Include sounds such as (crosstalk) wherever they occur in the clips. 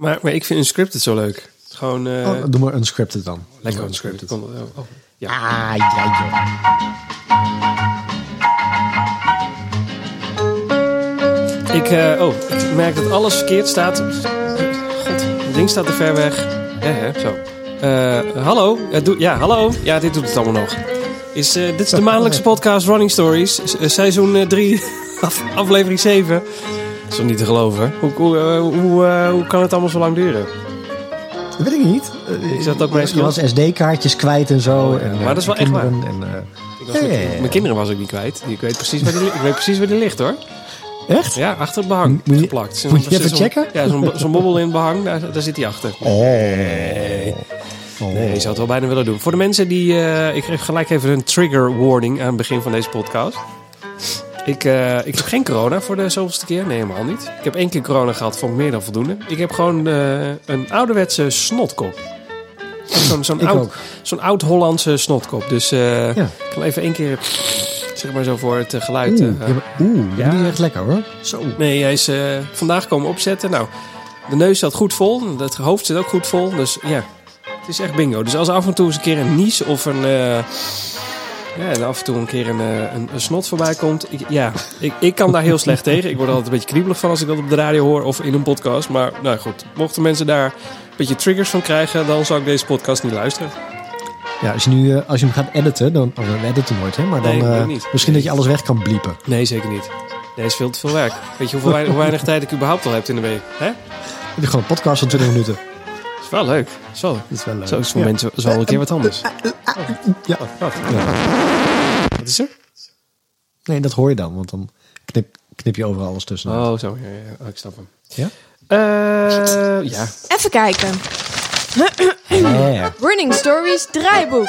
Maar, maar ik vind unscripted zo leuk. Gewoon eh, Oh, doe maar unscripted dan. lekker unscripted. Oh, oh. Ja. Ah, ja, joh. Ik, eh, oh, ik merk dat alles verkeerd staat. God, het ding staat te ver weg. Ja, hè, zo. Eh, hallo? Ja, hallo? Ja, dit doet het allemaal nog. Is, eh, dit is de maandelijkse (laughs) podcast Running Stories. Eh, seizoen 3, (laughs) aflevering 7. Dat is toch niet te geloven? Hoe, hoe, eh, hoe, eh, hoe kan het allemaal zo lang duren? Dat weet ik niet. Eh, Is dat ook mijn Je was SD-kaartjes kwijt en zo. Oh, en, Maar dat is wel echt kinderen En, Ik was met- Ja, ja, ja. Mijn kinderen was ik niet kwijt. Ik weet precies waar die, ik weet precies waar die ligt hoor. echt? Ja, achter het behang Moet je- geplakt. Moet je even checken? Ja, zo'n bobbel in het behang, daar, daar zit hij achter. Oh. Nee, je zou het wel bijna willen doen. Voor de mensen die... ik kreeg gelijk even een trigger warning aan het begin van deze podcast. Ik, eh, ik heb geen corona voor de zoveelste keer. Nee, helemaal niet. Ik heb één keer corona gehad, vond ik meer dan voldoende. Ik heb gewoon eh, een ouderwetse snotkop. Zo'n oud, zo'n oud-Hollandse snotkop. Dus eh, Ja. ik kan even één keer... Zeg maar zo voor het geluid... Oeh, eh, ja, oeh, Ja. die is echt lekker hoor. Zo. Nee, hij is vandaag komen opzetten. Nou, de neus zat goed vol. Het hoofd zit ook goed vol. Dus ja, het is echt bingo. Dus als af en toe eens een keer een nies of een... ja, en af en toe een keer een, eh, een, een snot voorbij komt. Ik, ja, ik, ik kan daar heel slecht tegen. Ik word altijd een beetje kriebelig van als ik dat op de radio hoor of in een podcast. Maar nou goed, mochten mensen daar een beetje triggers van krijgen... dan zou ik deze podcast niet luisteren. Ja, als je, nu, eh, als je hem gaat editen, dan... Oh, we editen nooit, hè? Maar dan Nee, eh, misschien dat je alles weg kan bliepen. Nee, zeker niet. Nee, is veel te veel werk. Weet je hoeveel, hoe weinig (laughs) tijd ik überhaupt al heb in de week? Hè? Heb je gewoon een podcast van 20 minuten. Is wel leuk. Zo, Dat is wel leuk. zo is voor Ja. mensen zo een keer wat anders. Ja. Wat? Wat is er? Nee, dat hoor je dan, want dan knip, knip je overal alles tussen. Oh, zo. Ja, ja. Oh, ik snap hem. Ja? Eh, ja. Even kijken. Running Stories draaiboek.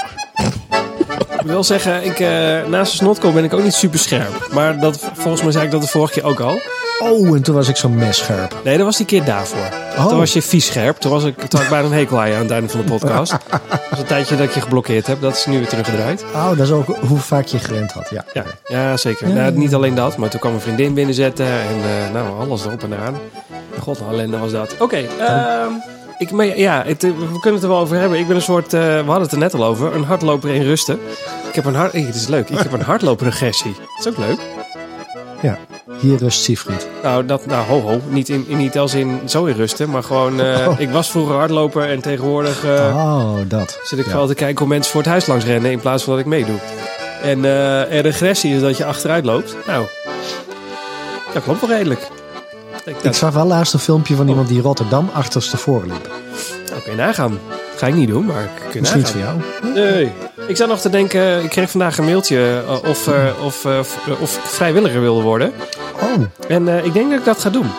Ik wil wel zeggen, ik, eh, naast de snotkop ben ik ook niet super scherp. Maar dat, volgens mij zei ik dat de vorige keer ook al. Oh, en toen was ik zo messcherp. Nee, dat was die keer daarvoor. Oh. Toen was je vies scherp. Toen, was ik, toen had ik bijna een hekel aan je aan het einde van de podcast. (laughs) Dat was een tijdje dat ik je geblokkeerd heb. Dat is nu weer teruggedraaid. Oh, dat is ook hoe vaak je gerend had. Ja. Ja, ja zeker. Ja, nou, niet alleen dat, maar toen kwam een vriendin binnenzetten. En eh, nou, alles erop en eraan. God, een ellende was dat. Oké, ehm, ik, maar ja, het, eh, we kunnen het er wel over hebben. Ik ben een soort, eh, we hadden het er net al over, een hardloper in rusten. Ik heb een hard, hey, dit is leuk. Ik heb een hardloperregressie. Dat is ook leuk. Ja. Hier rust Siegfried. Nou, dat, nou, ho, ho. Niet, in, in, niet als in zo in rusten, maar gewoon, eh, Oh. ik was vroeger hardloper en tegenwoordig eh, oh, dat. zit ik Ja. vooral te kijken hoe mensen voor het huis langs rennen in plaats van dat ik meedoe. En, eh, en regressie is dat je achteruit loopt. Nou, dat klopt wel redelijk. Ik, Ik zag wel laatst een filmpje van iemand die Rotterdam achterstevoren liep. Nou, kun je nagaan. Ga ik niet doen, maar ik kun Misschien iets nagaan. voor jou. Nee. Ik zat nog te denken, ik kreeg vandaag een mailtje eh, of, eh, of, eh, of, ik vrijwilliger wilde worden. Oh, En eh, ik denk dat ik dat ga doen.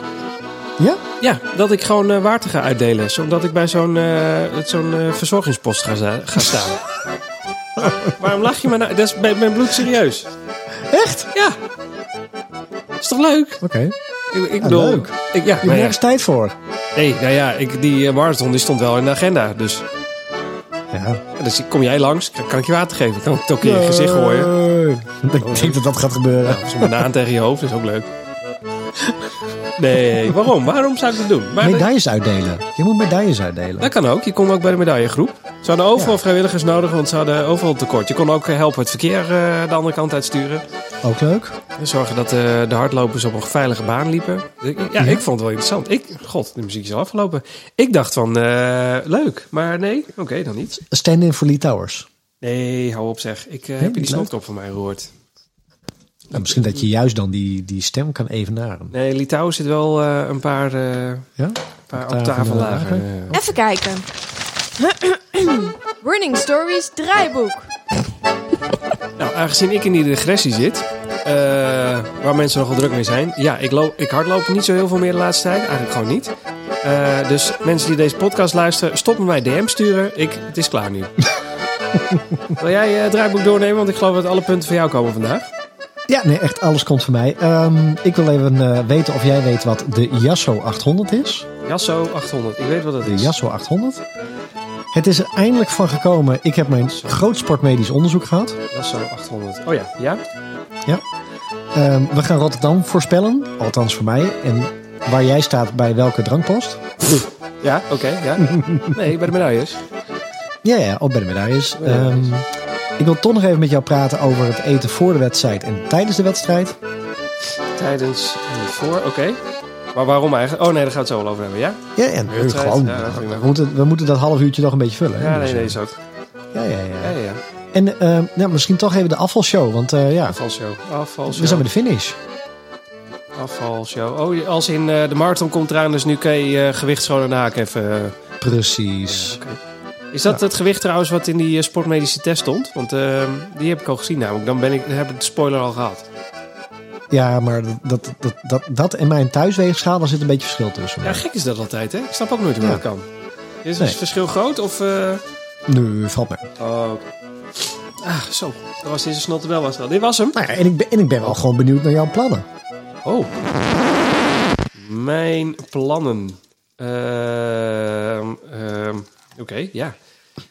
ja? Ja, dat ik gewoon eh water ga uitdelen. Zodat ik bij zo'n eh, zo'n eh, verzorgingspost ga staan. (laughs) Waarom lach je me nou? Dat is bij mijn bloed serieus. Echt? Ja. Is toch leuk? Oké. Ik, ik bedoel... leuk. Ik, ja, Je hebt ja, nergens tijd voor. nee, nou ja, ik, die eh, marathon die stond wel in de agenda. Dus, Ja. dus kom jij langs, kan, kan ik je water geven? Kan ik het ook in je gezicht gooien? (laughs) Ik denk dat dat gaat gebeuren. Ja, Zo'n banaan (laughs) tegen je hoofd is ook leuk. Nee, waarom? Waarom zou ik dat doen? Maar Medailles uitdelen. Je moet medailles uitdelen. dat kan ook. Je kon ook bij de medaillegroep. Ze hadden overal Ja. vrijwilligers nodig, want ze hadden overal tekort. Je kon ook eh, helpen het verkeer eh, de andere kant uitsturen. Ook leuk. En zorgen dat eh, de hardlopers op een veilige baan liepen. Ik- Ja, Ja. ik vond het wel interessant. Ik, god, de muziek is al afgelopen. Ik dacht van, eh, leuk. Maar nee, oké, dan niet. Stand-in voor Lee Towers. Nee, hou op zeg. Ik eh, heb je die snotkop van mij gehoord. Nou, misschien dat je juist dan die, die stem kan evenaren. Nee, Litouw zit wel eh, een paar, eh Ja? paar Octaven octaven lager. lager. Even kijken. (clears throat) Running Stories draaiboek. Aangezien ik in die regressie zit, eh, waar mensen nogal druk mee zijn. Ja, ik, loop, ik hardloop niet zo heel veel meer de laatste tijd. Eigenlijk gewoon niet. Eh, dus mensen die deze podcast luisteren, stop met mij DM sturen. Ik, het is klaar nu. (laughs) Wil jij eh, het draaiboek doornemen? Want ik geloof dat alle punten van jou komen vandaag. Ja, nee, echt alles komt van mij. Ehm, ik wil even weten of jij weet wat de Yasso 800 is. Jasso 800. Ik weet wat dat De is. Yasso 800. Het is er eindelijk van gekomen. Ik heb mijn groot sportmedisch onderzoek gehad. Jasso 800. Oh ja, ja? Ehm, we gaan Rotterdam voorspellen. Althans voor mij. En waar jij staat bij welke drankpost. Ja, oké, ja. (laughs) Nee, bij de medailles. Ja, ja, op bij de medailles. Ehm, ik wil toch nog even met jou praten over het eten voor de wedstrijd en tijdens de wedstrijd. Tijdens en voor, oké. Maar waarom eigenlijk? Oh nee, daar gaan we het zo wel over hebben, ja? Ja, en gewoon. ja, we, moeten, we moeten dat half uurtje nog een beetje vullen. hè, Ja, dus, nee, nee, eh, is ook. Ja, ja, ja. Ja, ja. En ehm, ja, misschien toch even de afvalshow, want eh, ja, Afvalshow. Afvalshow. we zijn bij de finish. Afvalshow. Oh, als in eh, de marathon komt eraan, dus nu kun je uh, gewicht gewoon aan de haak even... eh, Precies. Oké. Is dat het gewicht trouwens wat in die eh, sportmedische test stond? Want eh, die heb ik al gezien namelijk. Dan, ben ik, dan heb ik de spoiler al gehad. Ja, maar dat, dat, dat, dat, en mijn thuisweegschaal, daar zit een beetje verschil tussen. Ja, gek is dat altijd, hè? Ik snap ook nooit hoe Ja. dat kan. Is Nee. het verschil groot of... eh, Nu valt mij. Oh. Ah, zo. Dat was deze snottebel was dat. Dit was hem. Nou ja, en ik ben, en ik ben wel gewoon benieuwd naar jouw plannen. Oh. Mijn plannen. Ehm, ehm, Oké, ja.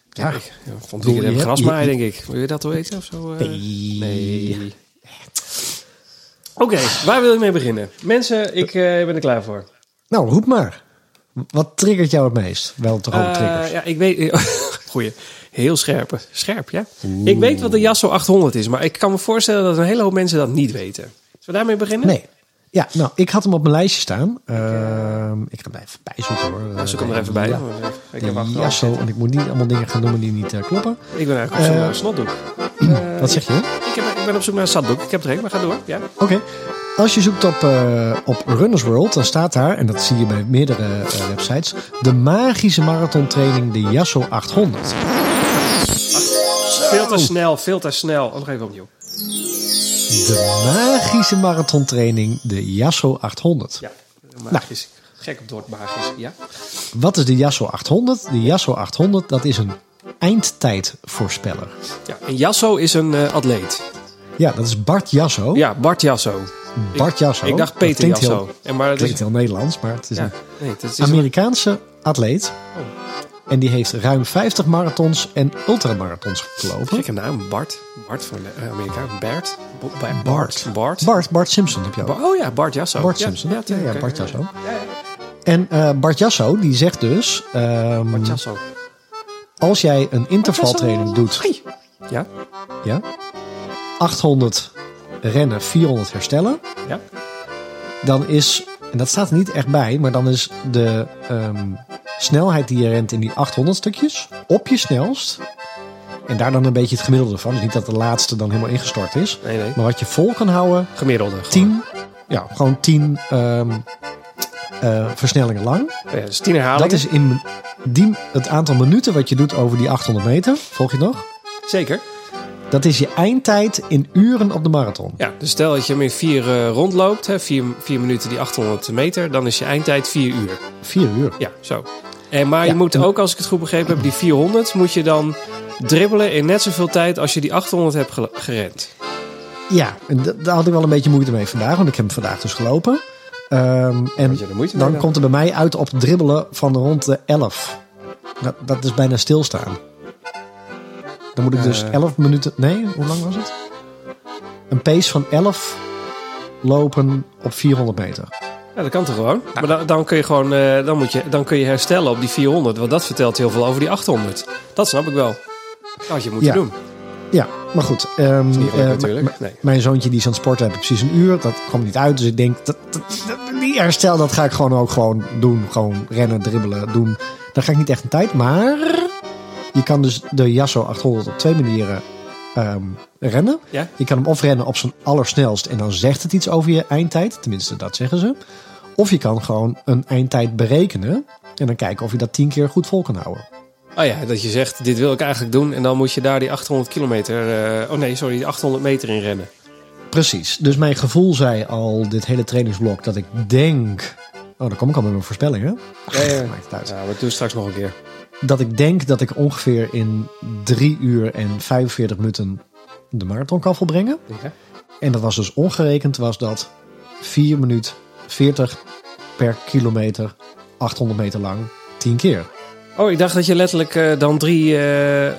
Ja. Ik vond je een grasmaai, denk ik. Wil je dat wel weten of zo? eh? Nee. Nee. Oké, waar wil ik mee beginnen? Mensen, ik eh, ben er klaar voor. Nou, roep maar. Wat triggert jou het meest? Wel toch ook Eh, triggers. ja, ik weet... (laughs) Goeie. Heel scherp. Scherp, ja. Ik weet wat de Yasso 800 is, maar ik kan me voorstellen dat een hele hoop mensen dat niet weten. Zullen we daarmee beginnen? Nee. Ja, nou, ik had hem op mijn lijstje staan. Ehm, ik ga hem even bijzoeken hoor. Nou, zoek hem er even bij. Ja. Ik, heb Yasso, zitten. en ik moet niet allemaal dingen gaan noemen die niet eh, kloppen. ik ben eigenlijk op zoek Eh, naar een snotdoek. (clears throat) Wat zeg je? Ik, heb, ik ben op zoek naar een zatdoek. Ik heb er een, maar ga door. Ja. Oké. Als je zoekt op, eh, op Runners World, dan staat daar, en dat zie je bij meerdere eh, websites, de magische marathontraining, de Yasso 800. Veel te snel, veel te snel. Oh, nog even opnieuw. De magische marathontraining, de Yasso 800. Ja, magisch. Gek op het woord magisch. Ja. Wat is de Yasso 800? De Yasso 800, dat is een eindtijdvoorspeller. ja. En Jasso is een eh, atleet. Ja, dat is Bart Jasso. Ja, Bart Jasso. Bart Jasso. Ik dacht Peter Jasso. Heel, En maar het is, klinkt heel Nederlands, maar het is ja, een nee, het is, is Amerikaanse atleet. Oh. En die heeft ruim 50 marathons en ultramarathons gelopen. gekke naam. Bart. Bart van Amerika. Bert. Bo- Ba- Bart. Bart. Bart, Bart Simpson heb je ook. Oh ja, Bart Jasso. Bart Simpson. Ja. Bart Jasso. Ja, ja. En eh, Bart Jasso, die zegt dus... ehm, Bart Jasso. als jij een intervaltraining doet... Ja, Ja, 800 rennen, 400 herstellen... ja. dan is, en dat staat er niet echt bij, maar dan is de ehm, snelheid die je rent in die 800 stukjes op je snelst. En daar dan een beetje het gemiddelde van. Dus niet dat de laatste dan helemaal ingestort is. Nee, nee. Maar wat je vol kan houden, Gemiddelde. gewoon. 10, ja, gewoon 10 ehm, eh, versnellingen lang. Ja, dus tien herhalingen. Dat is in die, het aantal minuten wat je doet over die 800 meter. Volg je nog? Zeker. Dat is je eindtijd in uren op de marathon. Ja, dus stel dat je hem in vier eh, rondloopt, hè, vier, vier minuten die 800 meter, dan is je eindtijd vier uur. 4 uur. Ja, zo. En, maar je moet ook, als ik het goed begrepen heb, die 400 moet je dan dribbelen in net zoveel tijd als je die 800 hebt gerend. Ja, en daar had ik wel een beetje moeite mee vandaag, want ik heb hem vandaag dus gelopen. Ehm, en dan dan? komt er bij mij uit op dribbelen van rond de 11. Dat, dat is bijna stilstaan. Dan moet ik dus Eh. 11 minuten. Nee, hoe lang was het? Een pace van 11 lopen op 400 meter. Ja, dat kan toch gewoon? Maar dan, dan kun je gewoon, eh, dan, moet je, dan kun je herstellen op die 400, want dat vertelt heel veel over die 800. Dat snap ik wel. Dat had je moeten Ja. doen. Ja, maar goed. ehm, eh, Nee. Mijn zoontje die is aan het sporten heeft precies een uur. Dat kwam niet uit. Dus ik denk, dat, dat, dat- die herstel, dat ga ik gewoon ook gewoon doen. Gewoon rennen, dribbelen, doen. Daar ga ik niet echt een tijd. Maar je kan dus de Yasso 800 op twee manieren ehm, rennen. Ja? Je kan hem of rennen op zijn allersnelst en dan zegt het iets over je eindtijd. Tenminste, dat zeggen ze. Of je kan gewoon een eindtijd berekenen. En dan kijken of je dat tien keer goed vol kan houden. Oh ja, dat je zegt, dit wil ik eigenlijk doen. En dan moet je daar die 800 kilometer, eh, oh nee, sorry, die 800 meter in rennen. Precies. Dus mijn gevoel zei al dit hele trainingsblok dat ik denk. Oh, dan kom ik al met mijn voorspellingen. Ja, ja. Maakt het uit. Ja, maar doe straks nog een keer. Dat ik denk dat ik ongeveer in 3 uur en 45 minuten de marathon kan volbrengen. Ja. En dat was dus ongerekend, was dat 4 minuut 40 per kilometer, 800 meter lang, 10 keer. Oh, ik dacht dat je letterlijk eh, dan 3, eh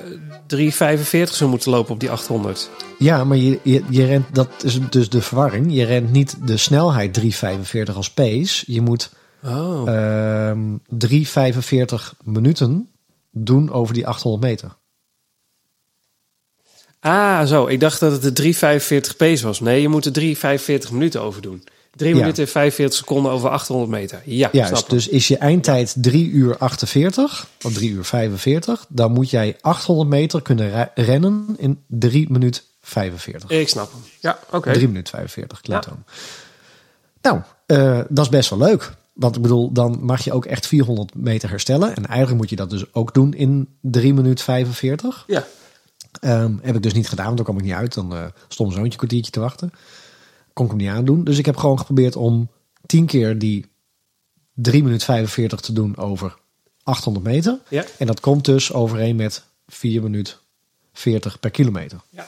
3,45 zou moeten lopen op die 800. Ja, maar je, je, je rent, dat is dus de verwarring. Je rent niet de snelheid 3,45 als pace. Je moet Oh. ehm 3,45 minuten doen over die 800 meter. Ah, zo. Ik dacht dat het de 3,45 pace was. Nee, je moet er 3,45 minuten over doen. 3 Ja. minuten en 45 seconden over 800 meter. Ja, Juist, snap dus is je eindtijd 3 uur 48, of 3 uur 45, dan moet jij 800 meter kunnen re- rennen in 3 minuut 45. Ik snap hem. Ja, oké. 3 minuten 45, klemtoon. Nou, eh, dat is best wel leuk. Want ik bedoel, dan mag je ook echt 400 meter herstellen. En eigenlijk moet je dat dus ook doen in 3 minuten 45. Ja. Ehm, heb ik dus niet gedaan, want dan kwam ik niet uit. Dan eh stond een kwartiertje te wachten. Kon ik hem niet aandoen. Dus ik heb gewoon geprobeerd om 10 keer die 3 minuten 45 te doen over 800 meter. Ja. En dat komt dus overeen met 4 minuten 40 per kilometer. Ja.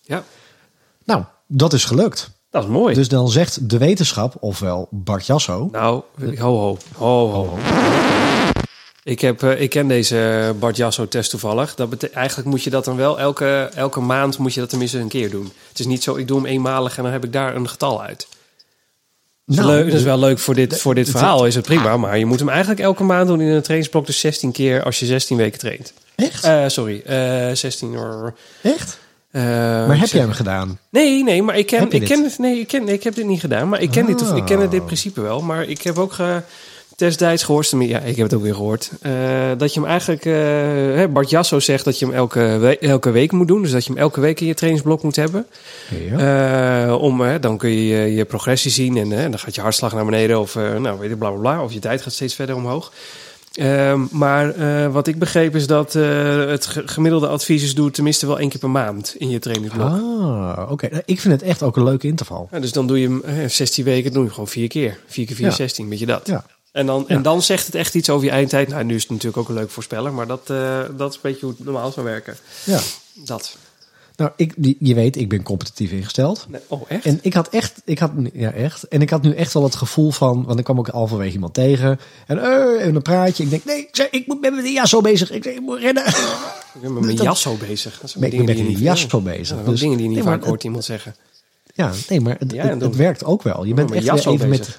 Ja, Nou, dat is gelukt. dat is mooi. Dus dan zegt de wetenschap, ofwel Bart Jasso. Nou, ho ho. Ho ho. Ik, heb, eh, ik ken deze Bart Jasso-test toevallig. Dat eigenlijk moet je dat dan wel elke, elke maand moet je dat tenminste een keer doen. Het is niet zo, ik doe hem eenmalig en dan heb ik daar een getal uit. Dat is, Nou, leuk, dat is wel leuk voor dit, voor dit verhaal, is het prima. Maar je moet hem eigenlijk elke maand doen in een trainingsblok. Dus 16 keer als je 16 weken traint. Echt? Eh, sorry, eh 16 uur. Echt? Eh, Maar heb jij hem gedaan? Nee, nee, maar ik ken, ik ken het. Nee, ik ken, ik heb dit niet gedaan, maar ik ken dit. Ik ken dit principe wel, maar ik heb ook destijds gehoord. Ja, ik heb het ook weer gehoord. eh, dat je hem eigenlijk. eh, Bart Jasso zegt dat je hem elke, we- elke week moet doen, dus dat je hem elke week in je trainingsblok moet hebben. Ja. Eh, om, dan kun je je, progressie zien en dan gaat je hartslag naar beneden of nou weet je, bla bla bla. Of je tijd gaat steeds verder omhoog. Ehm, maar wat ik begreep is dat het ge- gemiddelde advies is doe tenminste wel één keer per maand in je trainingsblok. Ah, oké. Nou, Ik vind het echt ook een leuke interval. Dus dan doe je hem eh, 16 weken, doe je gewoon vier keer. Vier keer vier, Ja. 16, weet je dat. Ja. En, dan, en dan zegt het echt iets over je eindtijd. Nou, nu is het natuurlijk ook een leuk voorspeller, maar dat, eh, dat is een beetje hoe het normaal zou werken. Ja. Dat. Nou, ik, je weet, ik ben competitief ingesteld. Nee, oh, echt? En ik had echt, ik had, ja echt. En ik had nu echt wel het gevoel van, want ik kwam ook halverwege iemand tegen. En eh, even een praatje. Ik denk, nee, ik, ben met jas zo bezig. Ik, ik moet rennen. ik ben met mijn (laughs) jas zo bezig. Dat zijn ik ben met niet die jas ja. zo bezig. Ja, Dus- dingen die je niet Nee, vaak hoort iemand zeggen. Ja, nee, maar het, Ja, het, en werkt ook wel. Je bent met echt weer even bezig. met,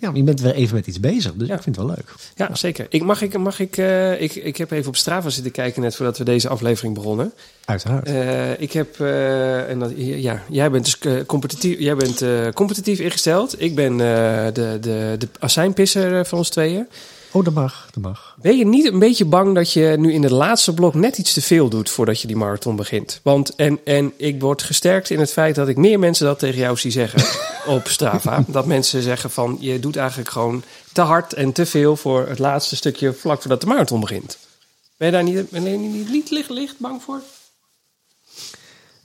ja, je bent weer even met iets bezig. Dus Ja. ik vind het wel leuk. Ja, zeker. Ik, mag ik, mag ik, eh, ik, ik heb even op Strava zitten kijken net voordat we deze aflevering begonnen. Uiteraard. Eh, ik heb, eh, en dat, ja, jij bent dus competitief, jij bent, competitief ingesteld. Ik ben de, de, de azijnpisser van ons tweeën. Oh, dat mag, dat mag. Ben je niet een beetje bang dat je nu in het laatste blok net iets te veel doet voordat je die marathon begint? Want, en, en ik word gesterkt in het feit dat ik meer mensen dat tegen jou zie zeggen (laughs) op Strava. Dat mensen zeggen van, je doet eigenlijk gewoon te hard en te veel voor het laatste stukje vlak voordat de marathon begint. Ben je daar niet, ben je niet, niet licht, licht bang voor?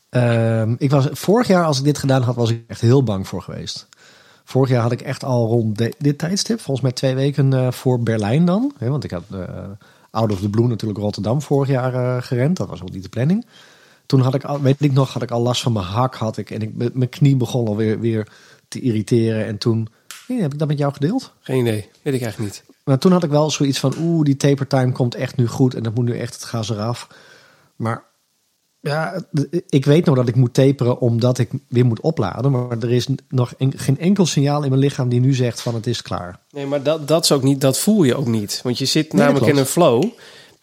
Ehm, ik was, vorig jaar, als ik dit gedaan had, was ik echt heel bang voor geweest. Vorig jaar had ik echt al rond de- dit tijdstip, volgens mij twee weken eh, voor Berlijn dan. Hè, want ik had eh Out of the Blue natuurlijk Rotterdam vorig jaar eh, gerend. Dat was ook niet de planning. Toen had ik, al, weet ik nog, had ik al last van mijn hak. Had ik, en ik, mijn- mijn knie begon alweer weer te irriteren. En toen, nee, heb ik dat met jou gedeeld? Geen idee, weet ik eigenlijk niet. Maar toen had ik wel zoiets van, oeh, die taper time komt echt nu goed. En dat moet nu echt het gas eraf. Maar ja, ik weet nou dat ik moet taperen omdat ik weer moet opladen. Maar er is nog en- geen enkel signaal in mijn lichaam die nu zegt van het is klaar. Nee, maar dat, dat, is ook niet, dat voel je ook niet. Want je zit Nee, namelijk in een flow.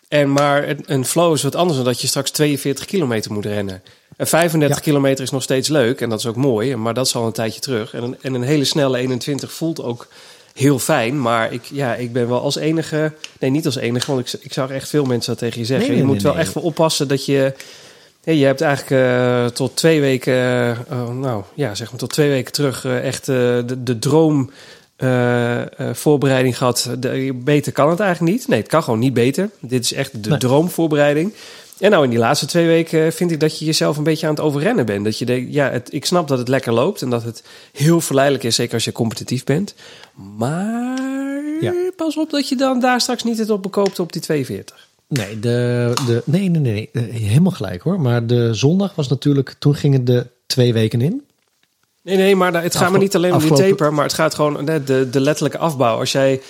En maar een, flow is wat anders dan dat je straks 42 kilometer moet rennen. En 35 Ja. kilometer is nog steeds leuk en dat is ook mooi. Maar dat is al een tijdje terug. En een, en een hele snelle 21 voelt ook heel fijn. Maar ik, ja, ik ben wel als enige... Nee, niet als enige, want ik, ik zag echt veel mensen dat tegen je zeggen. Nee, nee, je moet nee, wel echt wel oppassen dat je... Hey, je hebt eigenlijk eh, tot twee weken, eh, oh, nou ja, zeg maar tot twee weken terug eh, echt de, de droom voorbereiding gehad. De, beter kan het eigenlijk niet. Nee, het kan gewoon niet beter. Dit is echt de Nee. droomvoorbereiding. En nou, in die laatste twee weken vind ik dat je jezelf een beetje aan het overrennen bent. Dat je denkt, ja, het, ik snap dat het lekker loopt en dat het heel verleidelijk is, zeker als je competitief bent. Maar Ja. pas op dat je dan daar straks niet het op bekoopt op die 42. Nee, de, de, nee, nee, nee, eh, helemaal gelijk hoor. Maar de zondag was natuurlijk, toen gingen de twee weken in. Nee, nee, maar het gaat me niet alleen om die taper, maar het gaat gewoon de, de, de letterlijke afbouw. Als jij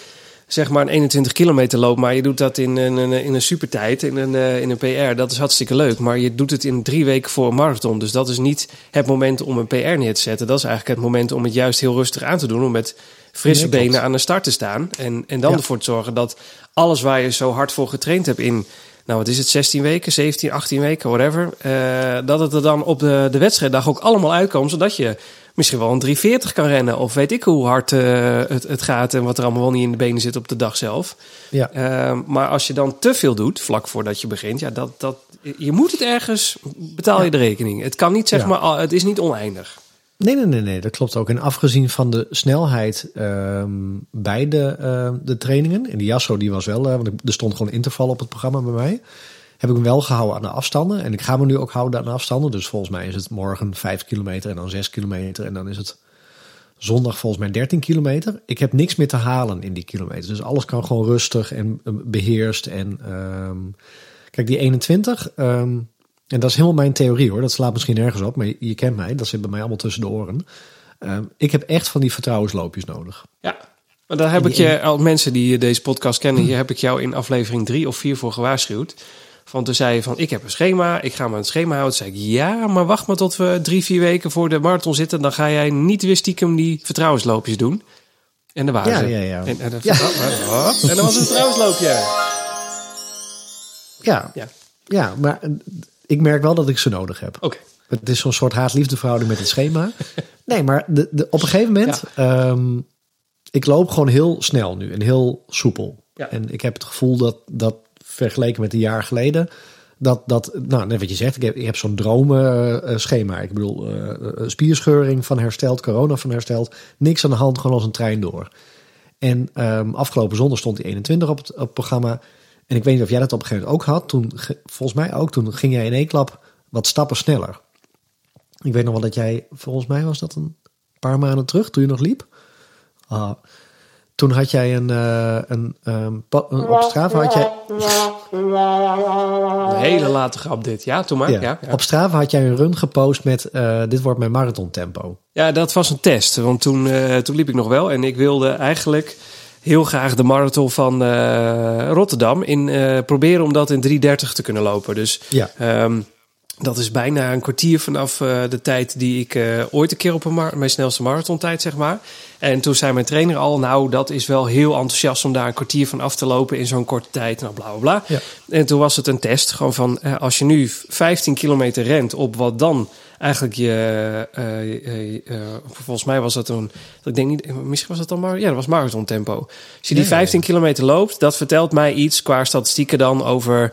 zeg maar een 21 kilometer loopt, maar je doet dat in een, in een, in een supertijd, in een, eh, in een PR. Dat is hartstikke leuk. Maar je doet het in drie weken voor een marathon. Dus dat is niet het moment om een PR neer te zetten. Dat is eigenlijk het moment om het juist heel rustig aan te doen. Om met frisse Nee, benen aan de start te staan. En, en dan Ja. ervoor te zorgen dat alles waar je zo hard voor getraind hebt in, nou wat is het, 16 weken, 17, 18 weken, whatever. eh, dat het er dan op de, de wedstrijddag ook allemaal uitkomt. Zodat je misschien wel een 340 kan rennen. Of weet ik hoe hard eh, het, het gaat en wat er allemaal wel niet in de benen zit op de dag zelf. Ja. Eh, maar als je dan te veel doet, vlak voordat je begint, ja, dat, dat, je moet het ergens, betaal je de rekening. Het kan niet, zeg Ja. maar, het is niet oneindig. Nee, nee, nee, nee, dat klopt ook. En afgezien van de snelheid ehm, bij de, ehm, de trainingen. En die Jasso die was wel, eh, want er stond gewoon interval op het programma bij mij. Heb ik hem wel gehouden aan de afstanden. En ik ga me nu ook houden aan de afstanden. Dus volgens mij is het morgen 5 kilometer en dan 6 kilometer. En dan is het zondag volgens mij 13 kilometer. Ik heb niks meer te halen in die kilometers. Dus alles kan gewoon rustig en eh, beheerst. En ehm, kijk, die 21. ehm, en dat is helemaal mijn theorie hoor. Dat slaat misschien nergens op. Maar je, je kent mij. Dat zit bij mij allemaal tussen de oren. Ehm, ik heb echt van die vertrouwensloopjes nodig. Ja. Maar daar heb ik je, al mensen die deze podcast kennen, hier heb ik jou in aflevering drie of vier voor gewaarschuwd. Want toen zei je van, ik heb een schema, ik ga me het schema houden. Toen zei ik, ja, maar wacht maar tot we drie, vier weken voor de marathon zitten. Dan ga jij niet weer stiekem die vertrouwensloopjes doen. En daar waren Ja, ze. ja, ja. En, en, dat- Ja. En dan was het een vertrouwensloopje. Ja, Ja, ja maar ik merk wel dat ik ze nodig heb. oké. Het is zo'n soort haat-liefde verhouding met het schema. (laughs) Nee, maar de, de, op een gegeven moment... ehm, ik loop gewoon heel snel nu en heel soepel. Ja. En ik heb het gevoel dat, dat vergeleken met een jaar geleden... dat, dat nou, net wat je zegt, ik heb, ik heb zo'n dromenschema. ik bedoel, eh, spierscheuring van hersteld, corona van hersteld. Niks aan de hand, gewoon als een trein door. En ehm, afgelopen zondag stond die 21 op het, op het programma. En ik weet niet of jij dat op een gegeven moment ook had. Toen, ge- volgens mij ook, toen ging jij in één klap wat stappen sneller. Ik weet nog wel dat jij, volgens mij was dat een paar maanden terug, toen je nog liep. Ah, toen had jij een, eh, een, ehm, een- op Strava had jij, Een hele late grap dit. Ja, toen maar. ja, Ja, ja. op Strava had jij een run gepost met eh, dit wordt mijn marathon tempo. Ja, dat was een test. Want toen, eh, toen liep ik nog wel. En ik wilde eigenlijk heel graag de marathon van eh, Rotterdam in, eh, proberen om dat in 3.30 te kunnen lopen. Dus Ja. ehm, dat is bijna een kwartier vanaf eh, de tijd die ik eh, ooit een keer op een mijn snelste marathontijd, zeg maar. En toen zei mijn trainer al, nou, dat is wel heel enthousiast om daar een kwartier van af te lopen in zo'n korte tijd. Nou, bla bla bla. Ja. En toen was het een test, gewoon van eh, als je nu 15 kilometer rent op wat dan eigenlijk je, volgens mij was dat een, ik denk niet, misschien was dat dan maar, ja, dat was marathon tempo. Als je die Ja, ja, ja. 15 kilometer loopt, dat vertelt mij iets qua statistieken dan over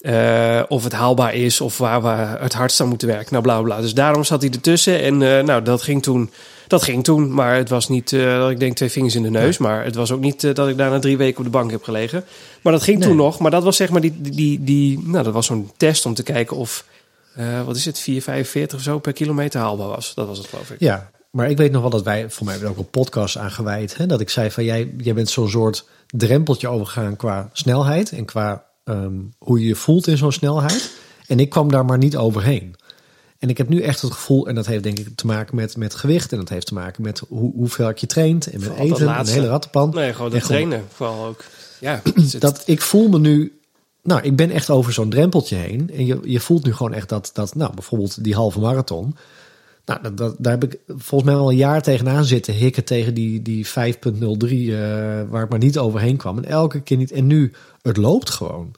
eh, of het haalbaar is of waar we het hardst aan moeten werken. Nou, bla bla. Dus daarom zat hij ertussen en eh, nou, dat ging toen. Dat ging toen, maar het was niet eh, dat ik denk twee vingers in de neus. Maar het was ook niet dat ik daarna drie weken op de bank heb gelegen. Maar dat ging Nee. toen nog. Maar dat was zeg maar die, die, die, die nou, dat was zo'n test om te kijken of, wat is het, 4,45 of zo per kilometer haalbaar was. Dat was het geloof ik. Ja, maar ik weet nog wel dat wij, voor mij hebben we ook een podcast aan gewijd, hè, dat ik zei van jij, jij bent zo'n soort drempeltje overgegaan qua snelheid en qua ehm, hoe je je voelt in zo'n snelheid. En ik kwam daar maar niet overheen. En ik heb nu echt het gevoel, en dat heeft denk ik te maken met, met gewicht en dat heeft te maken met hoe, hoeveel ik je traint en met Vooral eten en de laatste. hele rattenpan. Nee, gewoon dat trainen vooral ook. Ja, (clears throat) dat ik voel me nu. Nou, ik ben echt over zo'n drempeltje heen. En je, je voelt nu gewoon echt dat, dat, nou, bijvoorbeeld die halve marathon. Nou, dat, dat, daar heb ik volgens mij al een jaar tegenaan zitten. Hikken tegen die, die 5.03, eh, waar ik maar niet overheen kwam. En elke keer niet. En nu, het loopt gewoon.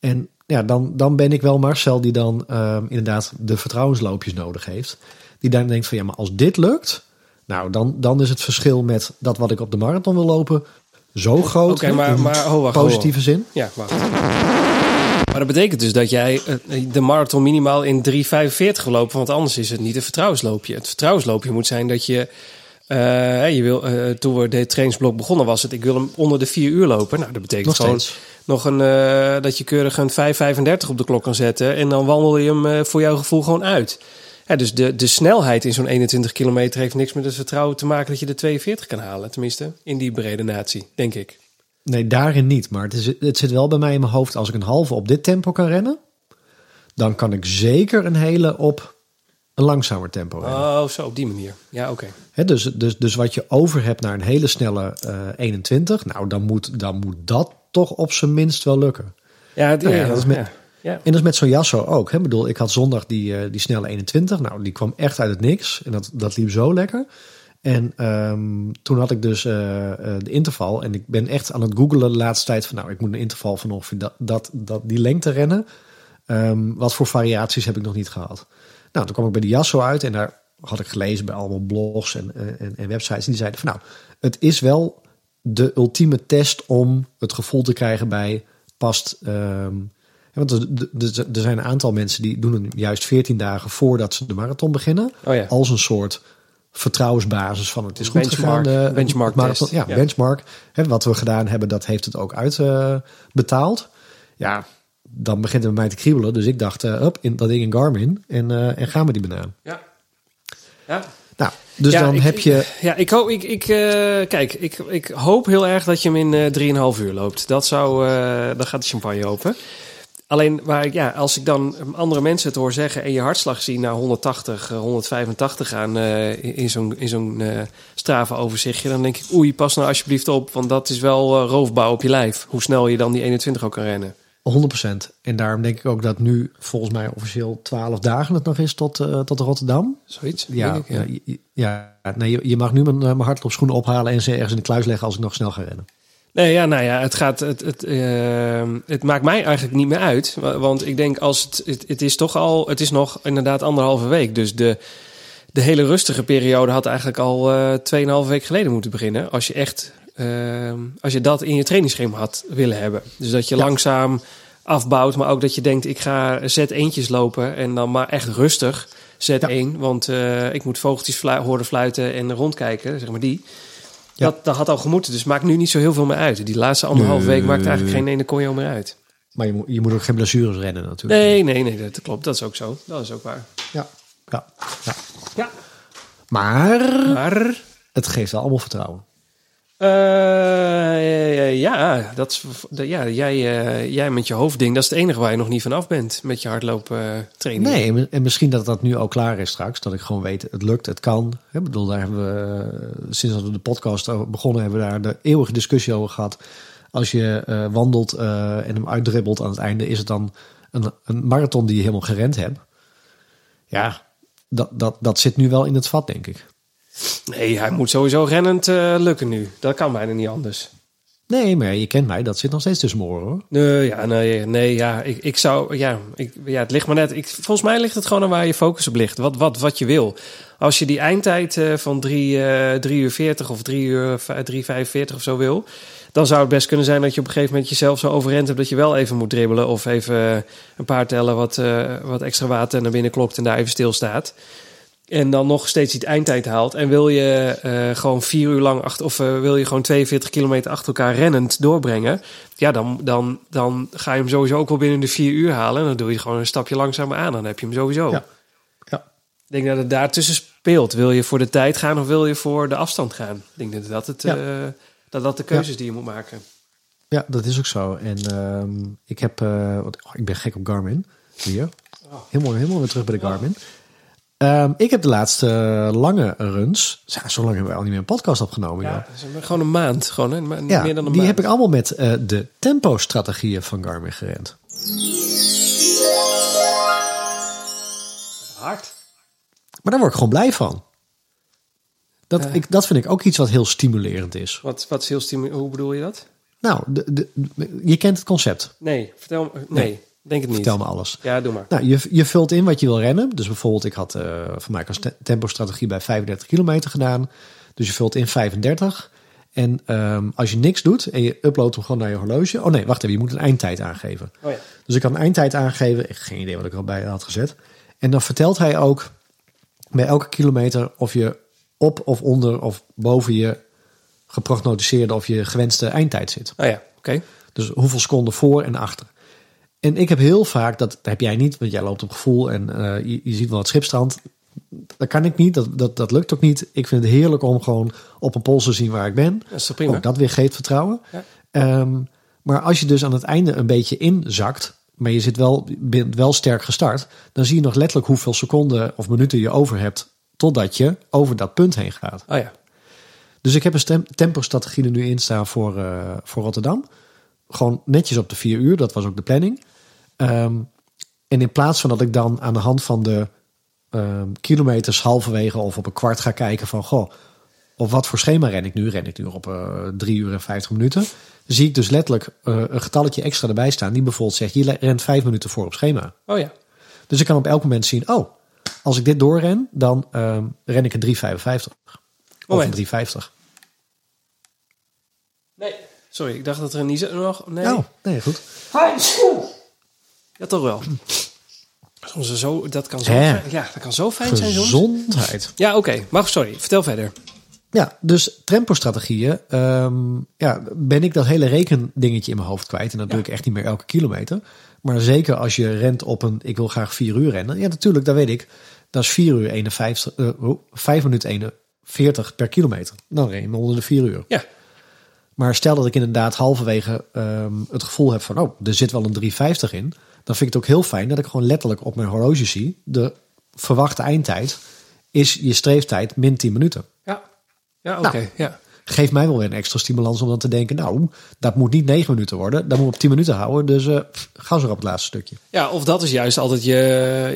En ja, dan, dan ben ik wel Marcel die dan ehm, inderdaad de vertrouwensloopjes nodig heeft. Die dan denkt van ja, maar als dit lukt. Nou, dan, dan is het verschil met dat wat ik op de marathon wil lopen zo groot. Oké, maar- maar- oh, wacht, oh, positieve zin. Ja, wacht. Maar dat betekent dus dat jij eh, de marathon minimaal in 3,45 wil lopen, want anders is het niet een vertrouwensloopje. Het vertrouwensloopje moet zijn dat je, eh, je wil, eh, toen we de trainingsblok begonnen was het, ik wil hem onder de 4 uur lopen. Nou, dat betekent Nog gewoon steeds. nog een, eh, dat je keurig een 5,35 op de klok kan zetten en dan wandel je hem eh, voor jouw gevoel gewoon uit. Ja, dus de, de snelheid in zo'n 21 kilometer heeft niks met het vertrouwen te maken dat je de 42 kan halen. Tenminste, in die brede natie, denk ik. Nee, daarin niet. Maar het, is, het zit wel bij mij in mijn hoofd. Als ik een halve op dit tempo kan rennen, dan kan ik zeker een hele op een langzamer tempo rennen. Oh, zo, op die manier. Ja, oké. Dus, dus, dus wat je over hebt naar een hele snelle eh 21, nou, dan moet, dan moet dat toch op zijn minst wel lukken. Ja, die, Nou ja, dat is met- ja. Ja. En dat is met zo'n Jasso ook. Hè? Ik bedoel, ik had zondag die, eh, die snelle 21. Nou, die kwam echt uit het niks. En dat, dat liep zo lekker. En ehm, toen had ik dus eh, eh, de interval. En ik ben echt aan het googelen de laatste tijd. Van nou, ik moet een interval van ongeveer dat, dat, dat, die lengte rennen. Ehm, wat voor variaties heb ik nog niet gehad. Nou, toen kwam ik bij de Jasso uit. En daar had ik gelezen bij allemaal blogs en, en, en websites. En die zeiden van nou, het is wel de ultieme test om het gevoel te krijgen bij past... ehm, want er zijn een aantal mensen die doen het juist 14 dagen voordat ze de marathon beginnen. Oh ja. Als een soort vertrouwensbasis van het is goed Benchmark- gegaan. de benchmark marathon. test, Ja, ja. benchmark. Hè, wat we gedaan hebben, dat heeft het ook uitbetaald. ja, dan begint het bij mij te kriebelen. Dus ik dacht, eh up, in dat ding in Garmin en, eh, en gaan we die banaan. Ja. Ja. Nou, dus Ja, dan ik- heb je... Ja, ik hoop, ik, ik, eh, kijk, ik, ik hoop heel erg dat je hem in eh 3,5 uur loopt. Dat zou, eh, dan gaat de champagne open. Alleen, waar ik, ja, als ik dan andere mensen het hoor zeggen en je hartslag zie naar 180, eh, 185 gaan eh, in- zo'n in zo'n eh dan denk ik, oei, pas nou alsjeblieft op, want dat is wel eh, roofbouw op je lijf. Hoe snel je dan die 21 ook kan rennen. 100%. En daarom denk ik ook dat nu volgens mij officieel 12 dagen het nog is tot, eh, tot Rotterdam. Zoiets. Ja, ik, ja, je- ja, nee, je, je mag nu mijn, mijn hardloopschoenen ophalen en ze ergens in de kluis leggen als ik nog snel ga rennen. Nee, ja, nou ja, het gaat. Het, het, ehm, het maakt mij eigenlijk niet meer uit. wa- Want ik denk als het, het. Het is toch al. Het is nog inderdaad anderhalve week. Dus de. De hele rustige periode had eigenlijk al eh 2,5 week geleden moeten beginnen. Als je echt. ehm, als je dat in je trainingsschema had willen hebben. Dus dat je Ja. langzaam afbouwt. Maar ook dat je denkt: ik ga zet eentjes lopen. En dan maar echt rustig. Zet Ja. één. Want eh, ik moet vogeltjes flu- horen fluiten en rondkijken. Zeg maar die. Ja. Dat, dat had al gemoeten, dus maakt nu niet zo heel veel meer uit. Die laatste anderhalf Nee. week maakt eigenlijk geen ene conjo meer uit. Maar je, moet- je moet ook geen blessures rennen natuurlijk. Nee, nee, nee, dat klopt. Dat is ook zo. Dat is ook waar. Ja, ja, ja. Ja. Maar Maar, het geeft wel allemaal vertrouwen. Eh, ja, dat is, ja jij, eh, jij met je hoofdding, dat is het enige waar je nog niet vanaf bent met je hardlooptraining. training. Nee, en- en misschien dat dat nu al klaar is straks. Dat ik gewoon weet, het lukt, het kan. Ik bedoel, daar hebben we, eh, sinds dat we de podcast begonnen, hebben we daar de eeuwige discussie over gehad. Als je eh, wandelt eh, en hem uitdribbelt aan het einde, is het dan een, een marathon die je helemaal gerend hebt. Ja, dat, dat, dat zit nu wel in het vat, denk ik. Nee, hij moet sowieso rennend eh, lukken nu. Dat kan bijna niet anders. Nee, maar je kent mij, dat zit nog steeds tussen mijn oren hoor. Nee, ja, nee, nee, ja, ik, ik zou, ja, ik, ja, het ligt maar net. Ik, volgens mij ligt het gewoon aan waar je focus op ligt. Wat, wat, wat je wil. Als je die eindtijd eh, van 3 eh 3 uur 40 of 3 uur v- 3,45 of zo wil, dan zou het best kunnen zijn dat je op een gegeven moment jezelf zo overrend hebt dat je wel even moet dribbelen of even een paar tellen wat, wat extra water naar binnen klopt en daar even stilstaat. En dan nog steeds die eindtijd haalt. En wil je eh, gewoon vier uur lang achter, of eh, wil je gewoon 42 kilometer achter elkaar rennend doorbrengen. Ja, dan, dan, dan ga je hem sowieso ook wel binnen de vier uur halen. En dan doe je gewoon een stapje langzamer aan. Dan heb je hem sowieso. Ja. Ja. Ik denk dat het daartussen speelt. Wil je voor de tijd gaan of wil je voor de afstand gaan? Ik denk dat dat, het, Ja. eh, dat, dat de keuzes die je moet maken. Ja, dat is ook zo. En ehm, ik heb, oh, ik ben gek op Garmin. Weer. Helemaal, helemaal weer terug bij de Garmin. Ehm, ik heb de laatste lange runs. Ja, zo lang hebben we al niet meer een podcast opgenomen. Ja, is gewoon een maand. Gewoon, hè? Ja, meer dan een die maand. heb ik allemaal met eh, de tempo-strategieën van Garmin gerend. hard. Maar daar word ik gewoon blij van. Dat, Ja. ik, dat vind ik ook iets wat heel stimulerend is. Wat, wat is heel stimulerend. Hoe bedoel je dat? Nou, de, de, je kent het concept. Nee, vertel me. Nee, denk het niet. Vertel me alles. Ja, doe maar. Nou, je, je vult in wat je wil rennen. Dus bijvoorbeeld, ik had eh voor mij als te- tempo-strategie bij 35 kilometer gedaan. Dus je vult in 35. En ehm, als je niks doet en je uploadt hem gewoon naar je horloge. Oh nee, wacht even, je moet een eindtijd aangeven. Oh ja. Dus ik had een eindtijd aangegeven. Ik heb geen idee wat ik erbij had gezet. En dan vertelt hij ook bij elke kilometer of je op of onder of boven je geprognoticeerde of je gewenste eindtijd zit. Oh ja, oké. Dus hoeveel seconden voor en achter. En ik heb heel vaak, dat heb jij niet, want jij loopt op gevoel en eh, je, je ziet wel het schipstrand. Dat kan ik niet, dat, dat, dat lukt ook niet. Ik vind het heerlijk om gewoon op een pols te zien waar ik ben. Dat is toch prima? Ook dat weer geeft vertrouwen. Ja. Ehm, maar als je dus aan het einde een beetje inzakt maar je zit wel, bent wel sterk gestart, dan zie je nog letterlijk hoeveel seconden of minuten je over hebt totdat je over dat punt heen gaat. Oh ja. Dus ik heb een tempo-strategie er nu in staan voor, eh, voor Rotterdam. Gewoon netjes op de vier uur, dat was ook de planning. Ehm, en in plaats van dat ik dan aan de hand van de ehm, kilometers halverwege of op een kwart ga kijken van... Goh, op wat voor schema ren ik nu? Ren ik nu op eh 3 uur en 50 minuten? Zie ik dus letterlijk eh, een getalletje extra erbij staan... die bijvoorbeeld zegt, je rent 5 minuten voor op schema. Oh ja. Dus ik kan op elk moment zien, oh, als ik dit doorren, dan ehm, ren ik een 3,55. Of Moment. een 3,50. Nee. Sorry, ik dacht dat er een niet nog... Nee. Oh, nee, goed. Ja, toch wel. Soms zo, dat kan zo, Hè? ja, dat kan zo fijn zijn soms. Gezondheid. Ja, oké. Maar sorry, vertel verder. Ja, dus tempo-strategieën. ehm, ja, ben ik dat hele rekendingetje in mijn hoofd kwijt. En dat doe ik echt niet meer elke kilometer. Maar zeker als je rent op een, ik wil graag 4 uur rennen. Ja, natuurlijk, dat weet ik. Dat is 4 uur 51, eh, oh, 5 minuten 41 per kilometer. Dan ren je me onder de 4 uur. Ja. Maar stel dat ik inderdaad halverwege ehm, het gevoel heb van, oh, er zit wel een 350 in. Dan vind ik het ook heel fijn dat ik gewoon letterlijk op mijn horloge zie. De verwachte eindtijd is je streeftijd min 10 minuten. Ja. Ja, oké. Nou. Ja. Geeft mij wel weer een extra stimulans om dan te denken, nou, dat moet niet 9 minuten worden. Dat moet op 10 minuten houden. Dus ga zo op het laatste stukje. ja, of dat is juist altijd je,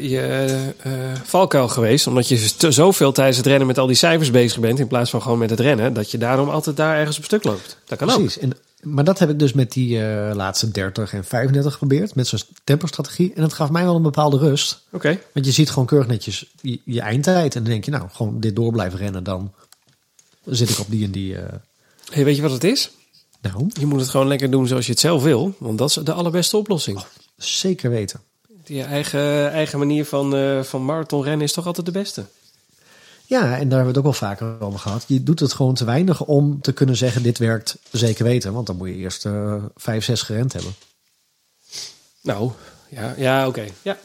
je eh, valkuil geweest. Omdat je te- zoveel tijdens het rennen met al die cijfers bezig bent... in plaats van gewoon met het rennen... dat je daarom altijd daar ergens op stuk loopt. Dat kan ook. Precies. En, maar dat heb ik dus met die eh, laatste 30 en 35 geprobeerd. Met zo'n tempostrategie. En dat gaf mij wel een bepaalde rust. Oké. Want je ziet gewoon keurig netjes je, je eindtijd. En dan denk je, nou, gewoon dit door blijven rennen. Dan zit ik op die en die... eh, Hey, weet je wat het is? nou, Je moet het gewoon lekker doen zoals je het zelf wil. Want dat is de allerbeste oplossing. zeker weten. Je eigen, eigen manier van, eh van marathonrennen is toch altijd de beste? Ja, en daar hebben we het ook wel vaker over gehad. Je doet het gewoon te weinig om te kunnen zeggen, dit werkt zeker weten. Want dan moet je eerst eh vijf, zes gerend hebben. Nou, ja, ja oké. Ja.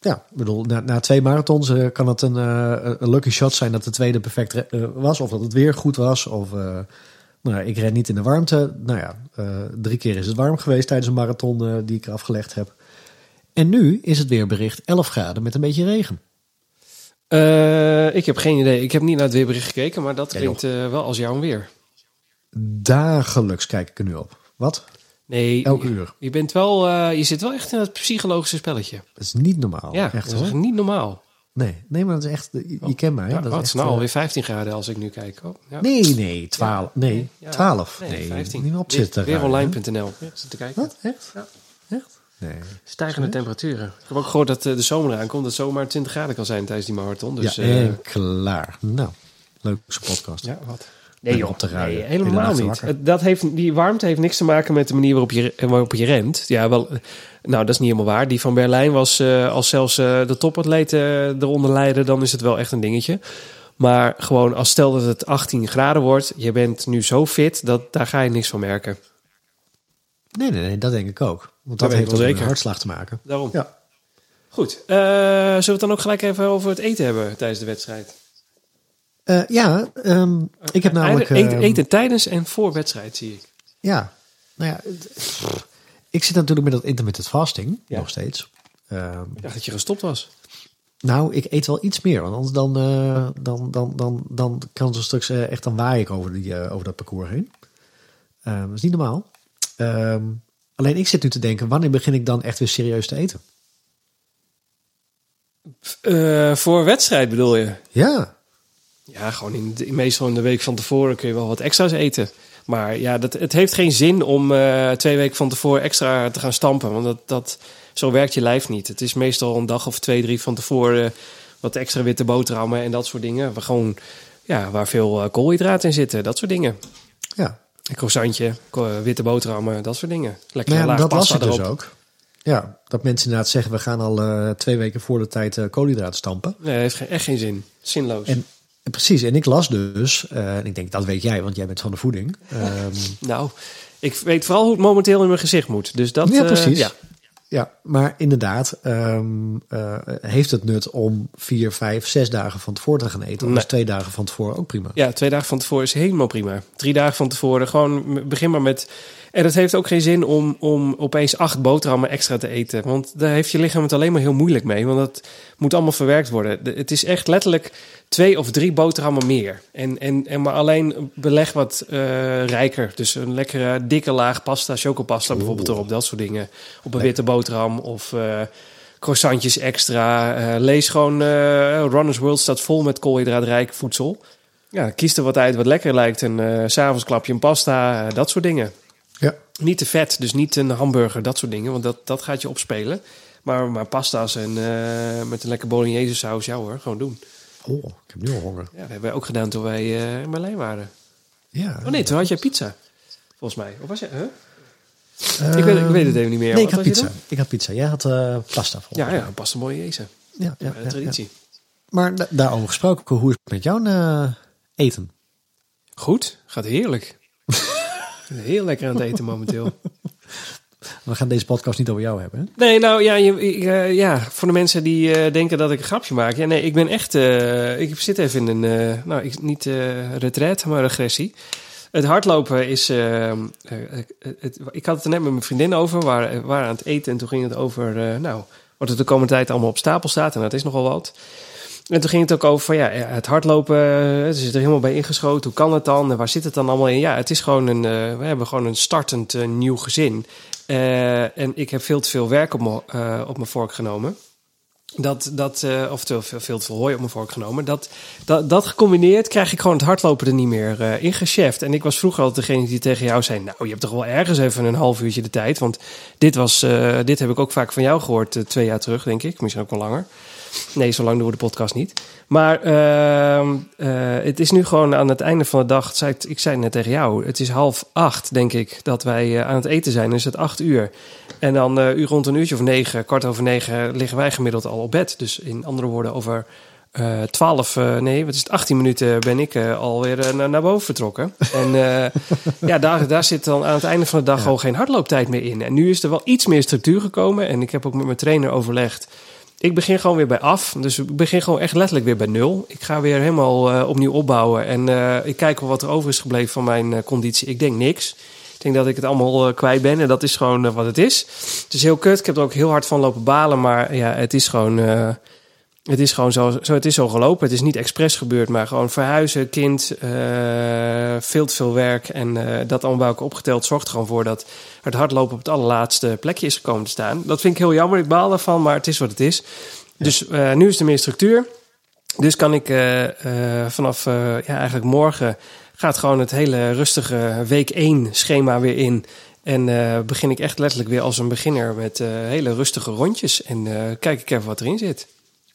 Ja, ik bedoel, na, na twee marathons eh, kan het een, eh, een lucky shot zijn dat de tweede perfect was. Of dat het weer goed was. Of nou, ja, ik ren niet in de warmte. Nou ja, drie keer is het warm geweest tijdens een marathon die ik afgelegd heb. En nu is het weer bericht 11 graden met een beetje regen. Eh, ik heb geen idee. Ik heb niet naar het weerbericht gekeken, maar dat klinkt eh, wel als jouw weer. Dagelijks kijk ik er nu op. Wat? Nee, Elke je, uur. je bent wel, eh, je zit wel echt in het psychologische spelletje. Dat is niet normaal. ja, Oh, echt dat is niet normaal. Nee, nee, maar dat is echt. Je, je kent mij. Ja, dat is oh, nou alweer 15 graden als ik nu kijk. Oh, ja. Nee, nee, 12. Nee, Ja. 12. Nee, Nee, 15. niet meer op Weer- zitten. Ja, zit te kijken. Wat? Echt? Ja. Nee. Stijgende temperaturen. Ik heb ook gehoord dat eh, de zomer eraan komt. Dat het zomaar 20 graden kan zijn tijdens die marathon. Dus, ja, eh, en klaar. Nou, leukste podcast. Ja, wat? Nee, joh, op te ruien. nee, helemaal niet. Dat heeft, die warmte heeft niks te maken met de manier waarop je, waarop je rent. Ja, wel, eh, nou, dat is niet helemaal waar. Die van Berlijn was, eh, als zelfs eh, de topatleten eh, eronder lijden, dan is het wel echt een dingetje. Maar gewoon als stel dat het 18 graden wordt, je bent nu zo fit, dat, daar ga je niks van merken. Nee, nee, nee, dat denk ik ook. Want Dat dat heeft wel zeker. hartslag te maken. Daarom. Ja. Goed, eh, zullen we het dan ook gelijk even over het eten hebben tijdens de wedstrijd? Eh, ja, ehm, ik heb namelijk... Eten, ehm, eten tijdens en voor wedstrijd, zie ik. Ja, nou ja, ik zit natuurlijk met dat intermittent fasting Ja. nog steeds. Ehm, Ik dacht dat je gestopt was. nou, ik eet wel iets meer, want anders dan, eh, dan, dan, dan, dan kan ze straks eh, echt, dan waai ik over, die, eh, over dat parcours heen. Dat is niet normaal. Ehm, alleen ik zit nu te denken, wanneer begin ik dan echt weer serieus te eten? Eh, voor wedstrijd bedoel je? Ja, Ja, gewoon in de, meestal in de week van tevoren kun je wel wat extra's eten. Maar ja, dat, het heeft geen zin om eh, twee weken van tevoren extra te gaan stampen. Want dat, dat, zo werkt je lijf niet. Het is meestal een dag of twee, drie van tevoren wat extra witte boterhammen en dat soort dingen. Waar, gewoon, ja, waar veel eh, koolhydraten in zitten, dat soort dingen. ja. Een croissantje, witte boterhammen, dat soort dingen. Lekker Nou ja, laag dat pasta ik dus erop. ook. Ja, dat mensen inderdaad zeggen, we gaan al eh, twee weken voor de tijd eh, koolhydraten stampen. Nee, heeft echt geen zin. Zinloos. En, en precies, en ik las dus, eh, en ik denk dat weet jij, want jij bent van de voeding. (laughs) Ehm, Nou, ik weet vooral hoe het momenteel in mijn gezicht moet. Dus dat, ja, precies. ja. Ja, maar inderdaad, ehm, eh, heeft het nut om vier, vijf, zes dagen van tevoren te gaan eten? Of Nee. is twee dagen van tevoren ook prima? Ja, twee dagen van tevoren is helemaal prima. Drie dagen van tevoren, gewoon begin maar met... En het heeft ook geen zin om, om opeens acht boterhammen extra te eten. Want daar heeft je lichaam het alleen maar heel moeilijk mee. Want dat moet allemaal verwerkt worden. De- Het is echt letterlijk twee of drie boterhammen meer. En, en, en maar alleen beleg wat eh, rijker. Dus een lekkere dikke laag pasta, chocopasta bijvoorbeeld erop. Dat soort dingen. Op een witte boterham of... eh, croissantjes extra. Eh, lees gewoon, Runners World staat vol met koolhydraatrijk voedsel. Ja, kies er wat uit wat lekker lijkt. En s s'avonds klap je een pasta, dat soort dingen. Niet te vet, dus niet een hamburger, dat soort dingen. Want dat, dat gaat je opspelen. Maar, maar pasta's en eh, met een lekker bolognese saus, ja hoor, gewoon doen. Oh, ik heb nu al honger. Ja, dat hebben wij ook gedaan toen wij eh, in Berlijn waren. Ja. Oh nee, toen had jij pizza. Volgens mij. Of was je? Huh? ik, weet, ik weet het even niet meer. Nee, ik had pizza. Ik had pizza. Jij had eh, pasta? Ja, ja, past een mooie jezen. ja, ja, Ja, traditie. ja. Maar da- daarover gesproken, hoe is het met jouw eh, eten? Goed, gaat heerlijk. Heel lekker aan het eten momenteel. (laughs) We gaan deze podcast niet over jou hebben. Hè? Nee, nou ja, je, eh, ja voor de mensen die eh, denken dat ik een grapje maak. Ja, nee, ik ben echt. eh, ik zit even in een. nou, ik, niet retraite, maar regressie. Het hardlopen is. het, ik had het er net met mijn vriendin over. We waren, we waren aan het eten en toen ging het over. nou, wat er de komende tijd allemaal op stapel staat. En dat is nogal wat. En toen ging het ook over van ja, het hardlopen, eh, ze zit er helemaal bij ingeschoten. Hoe kan het dan? En waar zit het dan allemaal in? Ja, het is gewoon een, eh, we hebben gewoon een startend eh, nieuw gezin. Eh, en ik heb veel te veel werk op mijn, eh, vork genomen. Dat, dat, eh oftewel veel, veel te veel hooi op mijn vork genomen. Dat, dat, dat gecombineerd krijg ik gewoon het hardlopen er niet meer eh ingecheft. En ik was vroeger altijd degene die tegen jou zei... nou, je hebt toch wel ergens even een half uurtje de tijd. Want dit, was, eh, dit heb ik ook vaak van jou gehoord eh, twee jaar terug, denk ik. Misschien ook wel langer. Nee, zo lang doen we de podcast niet. Maar ehm, eh, het is nu gewoon aan het einde van de dag. Zei ik, ik zei net tegen jou. Het is half acht, denk ik, dat wij eh, aan het eten zijn. Dan is het acht uur. En dan eh uur rond een uurtje of negen, kwart over negen, liggen wij gemiddeld al op bed. Dus in andere woorden, over 12, eh, nee, wat is het, 18 minuten ben ik eh, alweer naar, naar boven vertrokken. En (laughs) ja, daar, daar zit dan aan het einde van de dag gewoon geen hardlooptijd meer in. En nu is er wel iets meer structuur gekomen. En ik heb ook met mijn trainer overlegd. Ik begin gewoon weer bij af. Dus ik begin gewoon echt letterlijk weer bij nul. Ik ga weer helemaal eh, opnieuw opbouwen. En eh, ik kijk wel wat er over is gebleven van mijn eh, conditie. Ik denk niks. Ik denk dat ik het allemaal kwijt ben. En dat is gewoon wat het is. Het is heel kut. Ik heb er ook heel hard van lopen balen. Maar ja, het is gewoon... het is gewoon zo, zo, het is zo gelopen. Het is niet expres gebeurd, maar gewoon verhuizen, kind, eh, veel te veel werk. En eh, dat allemaal bij elkaar opgeteld zorgt gewoon voor dat het hardlopen op het allerlaatste plekje is gekomen te staan. Dat vind ik heel jammer, ik baal daarvan, maar het is wat het is. Dus eh, nu is er meer structuur. Dus kan ik vanaf ja, eigenlijk morgen gaat gewoon het hele rustige week 1 schema weer in. En begin ik echt letterlijk weer als een beginner met hele rustige rondjes. En kijk ik even wat erin zit.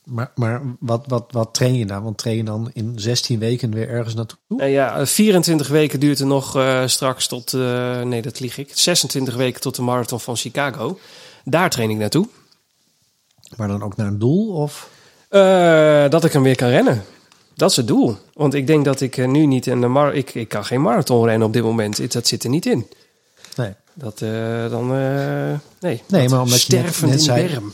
Maar, maar wat, wat, wat train je dan? Want train je dan in 16 weken weer ergens naartoe? Nou ja, 24 weken duurt er nog eh, straks tot, eh, nee dat lieg ik, 26 weken tot de marathon van Chicago. Daar train ik naartoe. Maar dan ook naar een doel? Of? Eh, dat ik hem weer kan rennen. Dat is het doel. Want ik denk dat ik eh, nu niet in de mar ik, ik kan geen marathon rennen op dit moment. Het- Dat zit er niet in. Nee. Dat eh, dan, eh, nee. Nee, maar omdat je net- net in zei- berm.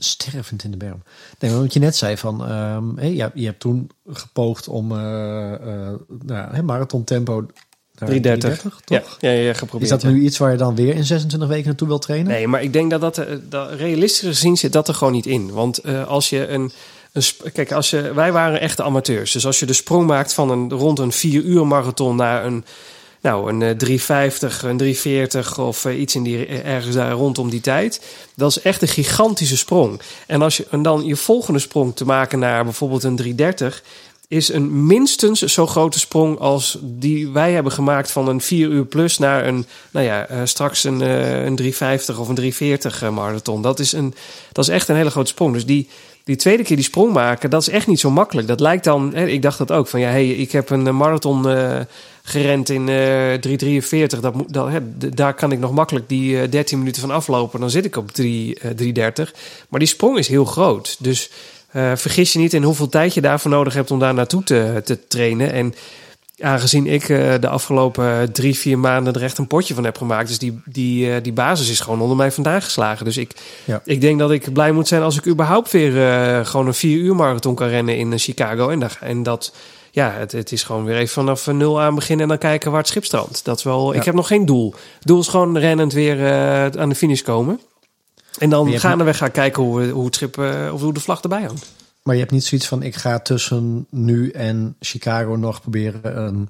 Stervend in de berm. Nee, maar wat je net zei van, ehm hey, ja, je hebt toen gepoogd om eh eh nou, marathon tempo naar 330. Ja, toch? ja, ja, geprobeerd. Is dat nu iets waar je dan weer in 26 weken naartoe wil trainen? Nee, maar ik denk dat dat, eh, dat realistisch gezien zit dat er gewoon niet in. Want als je een, een kijk, als je, wij waren echte amateurs. Dus als je de sprong maakt van een rond een 4 uur marathon naar een, nou, een eh, 350, een 340 of eh, iets in die eh, ergens daar rondom die tijd, dat is echt een gigantische sprong. En als je en dan je volgende sprong te maken naar bijvoorbeeld een 330 is een minstens zo grote sprong als die wij hebben gemaakt van een 4 uur plus naar een, nou ja, eh, straks een, eh, een 350 of een 340 eh, marathon. Dat is, een, dat is echt een hele grote sprong. Dus die, die tweede keer die sprong maken, dat is echt niet zo makkelijk. Dat lijkt dan, hè, ik dacht dat ook, van ja, hey, ik heb een eh, marathon eh, gerend in eh 343. Dat, moet- dat, hè, daar kan ik nog makkelijk die eh, 13 minuten van aflopen. Dan zit ik op 3, eh, 330. Maar die sprong is heel groot. Dus eh, vergis je niet in hoeveel tijd je daarvoor nodig hebt om daar naartoe te, te trainen. En Aangezien ik eh, de afgelopen drie, vier maanden er echt een potje van heb gemaakt. Dus die, die, eh, die basis is gewoon onder mij vandaan geslagen. Dus ik, Ja. ik denk dat ik blij moet zijn als ik überhaupt weer eh, gewoon een vier uur marathon kan rennen in Chicago. En, daar, en dat, ja, het, het is gewoon weer even vanaf nul aan beginnen en dan kijken waar het schip strandt. Dat wel, Ja. Ik heb nog geen doel. Het doel is gewoon rennend weer aan de finish komen. En dan hebt gaandeweg gaan kijken hoe, we- hoe het schip of hoe de vlag erbij hangt. Maar je hebt niet zoiets van, ik ga tussen nu en Chicago nog proberen een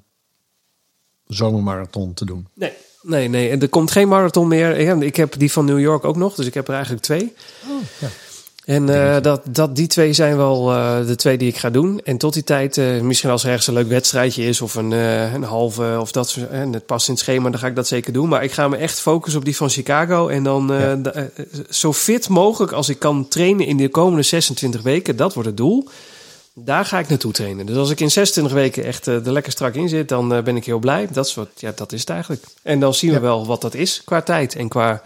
zomermarathon te doen. Nee, nee, nee. En er komt geen marathon meer. Ik heb die van New York ook nog, dus ik heb er eigenlijk twee. ja. En eh, dat, dat, die twee zijn wel eh, de twee die ik ga doen. En tot die tijd, eh, misschien als er ergens een leuk wedstrijdje is of een, een halve of dat soort, en het past in het schema, dan ga ik dat zeker doen. Maar ik ga me echt focussen op die van Chicago. En dan Ja. zo fit mogelijk als ik kan trainen in de komende 26 weken. Dat wordt het doel. Daar ga ik naartoe trainen. Dus als ik in 26 weken echt er lekker strak in zit, dan ben ik heel blij. Dat is, wat, ja, dat is het eigenlijk. En dan zien we Ja. wel wat dat is qua tijd en qua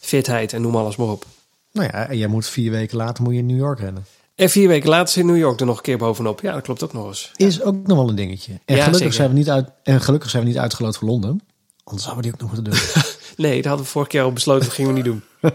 fitheid en noem alles maar op. Nou ja, en jij moet vier weken later moet je in New York rennen. En vier weken later zit New York er nog een keer bovenop. Ja, dat klopt ook nog eens. Is ook nog wel een dingetje. En, Ja, gelukkig, zeker. zijn we niet uit, en gelukkig zijn we niet uitgeloot voor Londen. Anders zouden we die ook nog moeten doen. (laughs) Nee, dat hadden we vorig jaar al besloten, dat gingen we niet doen. (laughs)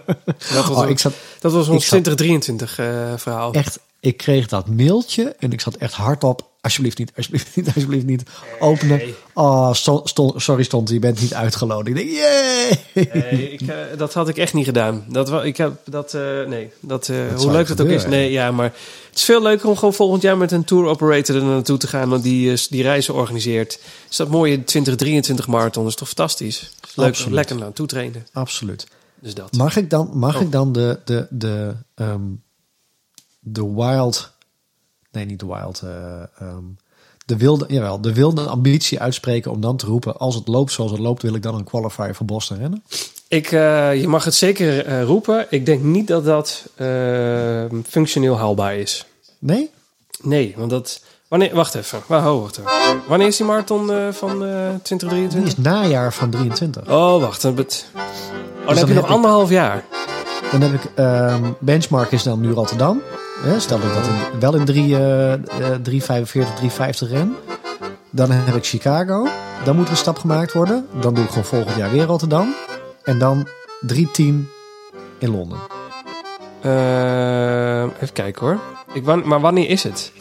Dat was, Oh, ik zat dat was ons ik zat- 2023 eh, verhaal. echt, ik kreeg dat mailtje en ik zat echt hardop. Alsjeblieft niet, alsjeblieft niet, alsjeblieft niet. Openen. Oh, sto- sto- sorry stond, je bent niet uitgeloot. Ik denk, yay! Nee, ik, eh, dat had ik echt niet gedaan. Dat, ik heb dat, eh, nee, dat, eh, hoe leuk dat ook is. Nee, ja, maar het is veel leuker om gewoon volgend jaar met een tour operator er naartoe te gaan, die die reizen organiseert. Is dat mooie 2023 marathon? Dat is toch fantastisch? Is leuk, Absoluut. lekker naartoe trainen. Absoluut. Dus dat. Mag ik dan, mag Oh. ik dan de, de, de, ehm, de wild, nee niet de wild, eh, ehm, de wilde, jawel, de wilde ambitie uitspreken om dan te roepen, als het loopt zoals het loopt, wil ik dan een qualifier voor Boston rennen? Ik, eh, je mag het zeker eh, roepen. Ik denk niet dat dat eh, functioneel haalbaar is. Nee? Nee, want dat. Wanneer, wacht even. Wa- wacht even. Wanneer is die marathon van eh Die 2023? is najaar van 23. Oh, wacht. Dan, bet- oh, dan dan heb je heb nog ik- anderhalf jaar. Dan heb ik, ehm, benchmark is dan nu Rotterdam. Stel dat ik dat in, wel in drie, eh, eh, 345, 350 ren. Dan heb ik Chicago. Dan moet er een stap gemaakt worden. Dan doe ik gewoon volgend jaar weer Rotterdam. En dan 310 in Londen. Eh, even kijken hoor. Ik, maar wanneer is het?